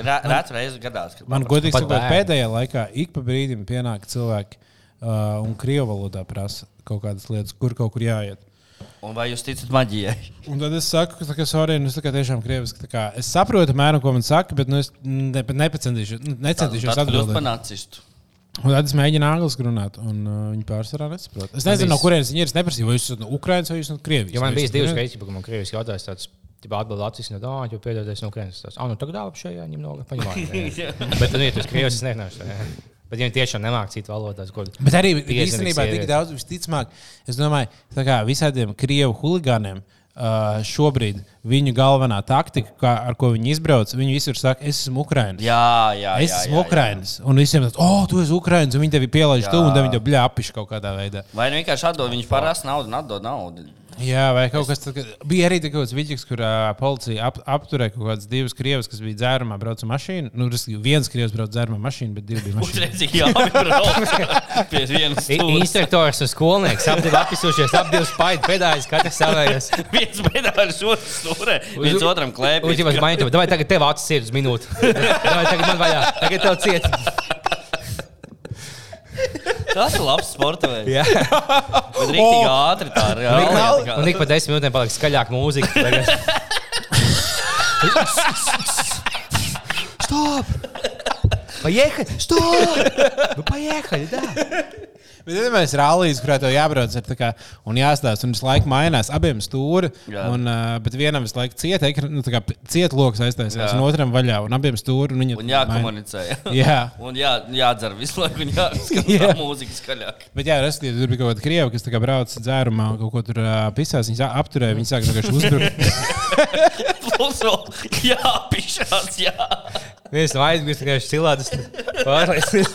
Rēts reizes gadās, ka Man godīgi sakot, pēdējā laikā ik pa brīdim pienāk cilvēki uh, un krievu valodā prasa kaut kādas lietas, kur kaut kur jāiet. Un vai jūs ticat maģijai? Un tad es saku, ka, sorry, nu, es tā kā tiešām krieviski. Kā, es saprotu, mēram, ko man saka, bet nu, es ne, nepacentīšos, necentīšos Tad kļūst par atbildēt. Un tad es mēģinu angliski runāt, un uh, viņi pārsvarā nesaprot. Es nezinu, no kurienes viņi ir. Es neprasīju, vai jūs esat no Ukrainas vai jūs esat no Krievijas. Jo man bija divas reizes, kad man krieviski jautājums tāds. Atbildēt, atcīm no dāņu, jo piedodies no Ukrainas. Tas, ah, nu tagad dāvā šajā ņem noga. Paņemā. Bet, nu, ja esi krievis, es nezināšu. Bet, viņi tiešām nemāk citu valodu, Bet arī 50 īstenībā tik daudz, visticamāk, es domāju, tā kā visādiem krievu huligāniem. Uh, šobrīd viņu galvenā taktika, kā, ar ko viņi izbrauc, viņi visur saka, es esmu Ukrāņš. Jā, jā, Es esmu. Ukrāņš. Un visiem ir, oh, tu esi Ukrāņš, un viņi tevi pielaiž tuvu, un viņi tev bļāpiši kaut kādā veidā. Vai nu vienkārši atdod, viņš parasti naudu un atdod naudu. Jā, vai kaut kas tāds - bija arī kaut kāds vidīgs, kur uh, policija ap, apturēja kaut kādas divas krievas, kas bija dzērumā, brauca mašīnu. Nu, respektīvi, viens krievs brauca dzērumā mašīnu, bet divi bija stūres. Instruktors un skolnieks abi apisušies, abi divi spaidi pedājas, katrs savējais. Viens bedārs otrs stūrē, viens otram klēpī. Uz jums mainīt, vai tagad tev acis ir uz minūti? Vai tagad man vajag, tagad tev ciet. Tas ir labs sporta veids. Jā. Bet rīktīgi ātri tā ir. Un ik- jā. Un ik pa desmit minūtēm paliek skaļāka mūzika. Tagad. Stop! Поехали! Stop! Nu, поехали, да! Bet, ja mēs rallijas, kurā tev jābrauc ar kā, un jāstāsta, un visu laiku mainās abiem stūri, un, uh, bet vienam visu laiku cieta, ekra- nu, kā cieta lokus aiztaisās, un otram vaļā, un abiem stūri. Un, Un jākomunicē. Jā. Un jā, jādzer visu laiku, un jāskatās Jā. mūzika skaļāk. Bet, jā, respektīvi, tur bija kaut kāda krieva, kas kā brauc dzērumā, kaut ko tur uh, pisās. Viņi sā- apturēja, viņi sāka vienkārši uzbrukt. Plus vēl jāpišās, jā. Viens aizmirst, ka viņš cilādes pārlaicis.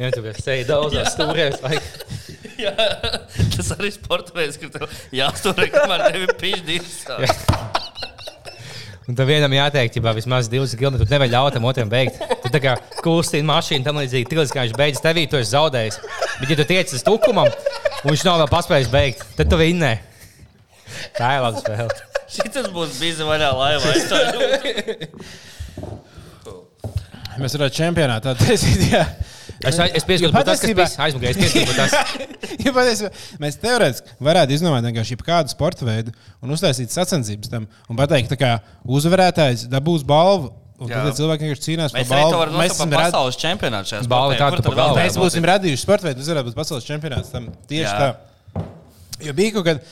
Jā, tu esi seja daudzās stūrēs. vajag. jā. Tas arī sporta veids, kur tev jāsturē, kamēr tev ir pišķis. Un tam vienam jāteikt, ja vismaz 20 km tu nevari ļaut tam otram beigt. Tu tā kā kustīni mašīnu, tam līdzīgi, tik līdz kā viņš beidz tevī, tu esi zaudējis. Bet, ja tu tiec uz tukumam, un viņš nav vēl paspējis beigt, tad tu vinnē. Tā ir laba spēle. Šis būs bijis vaļā laivā. Es. Mēs varētu čempionātā taisīt. Es, es pieskatu, Jo ka tas, kas bija aizmugurē, es pieskatu, ka mēs teorētiski varētu izdomāt vienkārši kādu sporta veidu un uztaisīt sacensības tam un pateikt, ka uzvarētājs dabūs balvu. Un Jā. tad cilvēki vienkārši cīnās par balvu. Mēs esam rad- pasaules čempionātu šajā tā Mēs būs? būsim radījuši sporta veidu, tas varētu būt pasaules čempionāts. Tam tieši Jā. Tā. Jo bija kaut kad,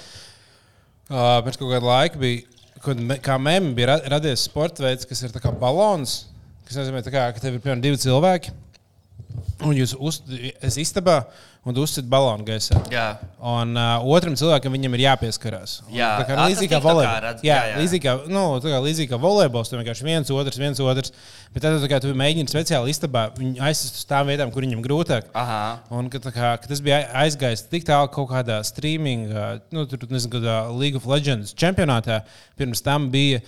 uh, pēc kaut kāda laika, bija, kad me, kā mēmī bija ra- radies sporta veids, kas ir tā kā balons. Tas nozīmē, tā kā, ka tev ir piemēram divi cilvēki, un jūs esat istabā un uzsit balonu gaisā. Jā. Un uh, otram cilvēkam viņam ir jāpieskarās. Un Jā. tā kā līdzīgi kā volejbols. Jā, jā, jā. līdzīgi kā, nu, tā kā, volejbols. Tur vienkārši viens otrs, viens otrs. Bet tad, kā tu mēģini speciāli istabā, viņu aizsist uz tām vietām, kur viņam grūtāk. Aha. Un ka, kā, ka tas bija aizgājis tik tālu kaut kādā streaming, nu, tur, nezinu, kādā League of Legends čempionātā. Pirms tam bija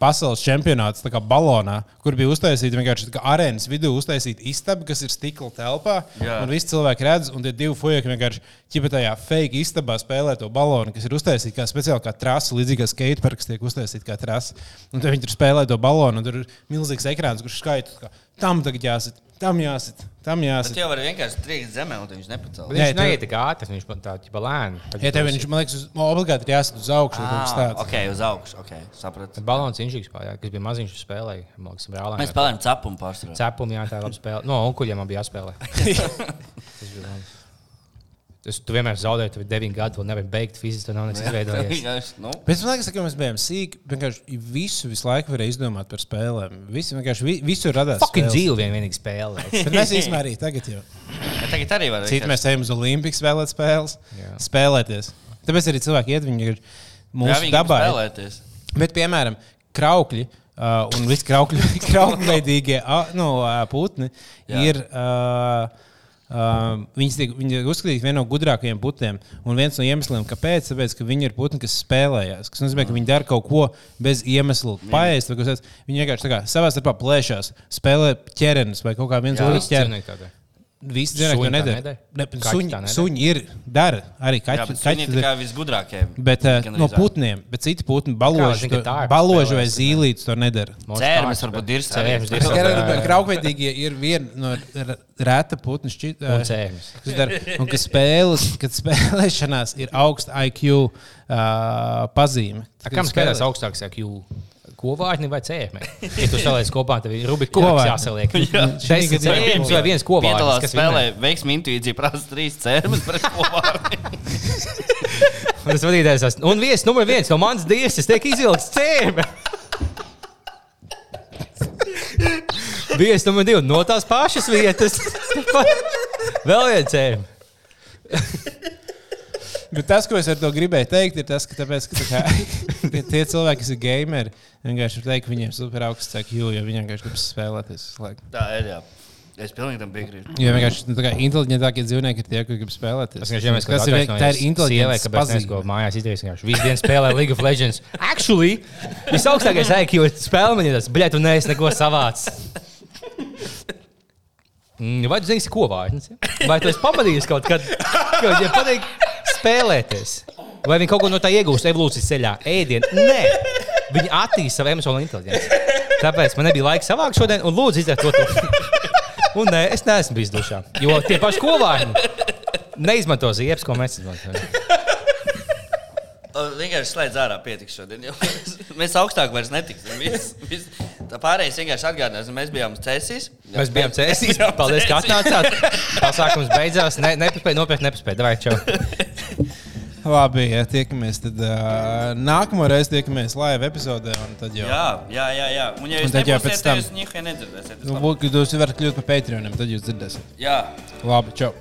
pasaules čempionāts, balonā, kur bija uztaisīta vienkārši arēnas vidū uztaisīta istaba, kas ir stikla telpā. Jā. Un visi cilvēki redz, un tie divi fujaki vienkārši ķipatajā fake istabā spēlē to balonu, kas ir uztaisīta kā speciāli kā trasa, līdzīgi kā skateparks tiek uztaisīta kā trasa. Un viņi tur spēlē to balonu, un tur ir milzīgs ekrāns, kurš skaita, ka tam tagad jāsit, tam jāsit, tam jāsit. jau var vienkārši trīkt zemē, un viņš Jā, viņš tev- neiet tik ātri, viņš man tā ķipa lēni. Ja tev viņš, man liekas, uz, obligāti ir jāsaka uz augšu, Ah, tāds. ok, uz augšu. Okay, sapratu. Balons inžīgs pārējā, kas bija maziņš spēlēja. Man liekas, brālēm. Mēs spēlējam cepumu pārsvarā. Cepumi, jā, tā ir laba spēle. No, onkuļiem man bija jāspēlē. Tas bija labi. Tas, tu vienmēr zaudēji, tu biji 9 gadi, vēl nevari beigt fiziski, tu nav nekas izveidojies. nu, Bet man liekas, ka mēs bijām sīki. Vienkārši visu, visu laiku varēja izdomāt par spēlēm. Visi vienkārši vi, visur radās. Fucking dzīve vien vienīgi spēlē. Bet mēs īstenībā arī tagad jau. bet tagad arī var. Citi mēs ejam uz Olimpiku spēlēt spēles, Jā. spēlēties. Tāpēc arī cilvēki iet, viņi ir mūsu dabā. spēlēties. Bet, piemēram, kraukļi uh, un visi kraukļi, kraukļveidīgie uh, nu, uh, putni Jā. ir. Uh, Uh, viņas tiek, viņi tiek uzskatīti par vienu no gudrākajiem putniem. Un viens no iemesliem, kāpēc, tāpēc, ka viņi ir putni, kas spēlējās. Tas nozīmē, ka viņi dara kaut ko bez iemesla, paēst. vai kas. Viņi vienkārši kā savā starpā plēšās, spēlē ķermenis vai kaut kā viens otrs ķermenis. Visi dzīvnieki to nedara. Ne, suņi, suņi ir, dara arī kaķi. kaķi to ir kā visgudrākie. Bet uh, no putniem, bet citi putni, baloži, tā ir baloži vai zīlītes to nedara. Cērmes varbūt ir Cērmes Graukveidīgie ir viena no r- reta putnu šķita. Un cērmes. kas dara. Un ka spēles, kad spēlēšanās ir augsta IQ uh, pazīme. A, Kam spēlēs augstāks IQ? Kovāģi vai cēmē? Ja tu saliec kopā, tad ir koks Kovāģi. jāsaliek. Jā. Šī gadījumā cēmes vai viens kovāģis, Piedalās kas spēlē, spēlē. veiksmi intuīcija prasa trīs cērmes pret kopā. Tas vadītājs sas- un viesis numur viens no manas dievs, tiek izvilkts cēme. Viesis numur divi no tās pašas vietas. Vēl viens cēme. Bet tas, ko es ar to gribēju teikt, ir tas, ka, tāpēc, ka tā kā, tie, tie cilvēki, kas ir gameri, vienkārši var teikt, ka viņiem super augsts IQ, jo viņi vienkārši grib spēlēties. Tā ir, jā. Es pilnīgi tam piekrītu. Jo vienkārši nu, tā kā inteliģentākie dzīvnieki ir tie, kas grib spēlēties. Es vienkārši Tas ir, tā ir inteliģents. Kāpēc es pazīme. to mājās izdarīju? Viņš visu dienu spēlē League of Legends. Actually, visaugstākais IQ spēle, man ir tas, bļet, tu neesi neko savāds. Mm, Vai tu zini, ko vārds? Vai tu esi pamanījis kaut kad, ka viņam patīk spēlēties? Vai viņi kaut ko no tā iegūst evolūcijas ceļā? Ēdienu? Nē, viņi attīstīja savu emocionālo inteligenci. Tāpēc man nebija laika savākt šodien, un lūdzu, izdariet to. Un nē, es neesmu bijis dušā. Jo tie paši kovāņi neizmanto ziepes, ko mēs izmantojam. Vienkārši slēdz ārā pietiks šodien. jo Mēs augstāk vairs netiksim. Viss, viss. Tā pārējais vienkārši atgādinās, mēs bijām cēsīs. Mēs bijām cēsīs. Paldies, ka atnācāt. Pasākums beidzās. Ne, nepaspēju, nopietni nepaspēju. Davai, čau. Labi, ja tiekamies. Tad uh, nākamo reizi tiekamies live epizodē. un Tad jau. Jā, jā, jā. jā. Un, ja Un jūs tad jau pēc tad tam- nedzirdēsiet. Nu, būt, kad jūs varat kļūt par Patreoniem, tad jūs dzirdēsiet. Jā. Labi, čau!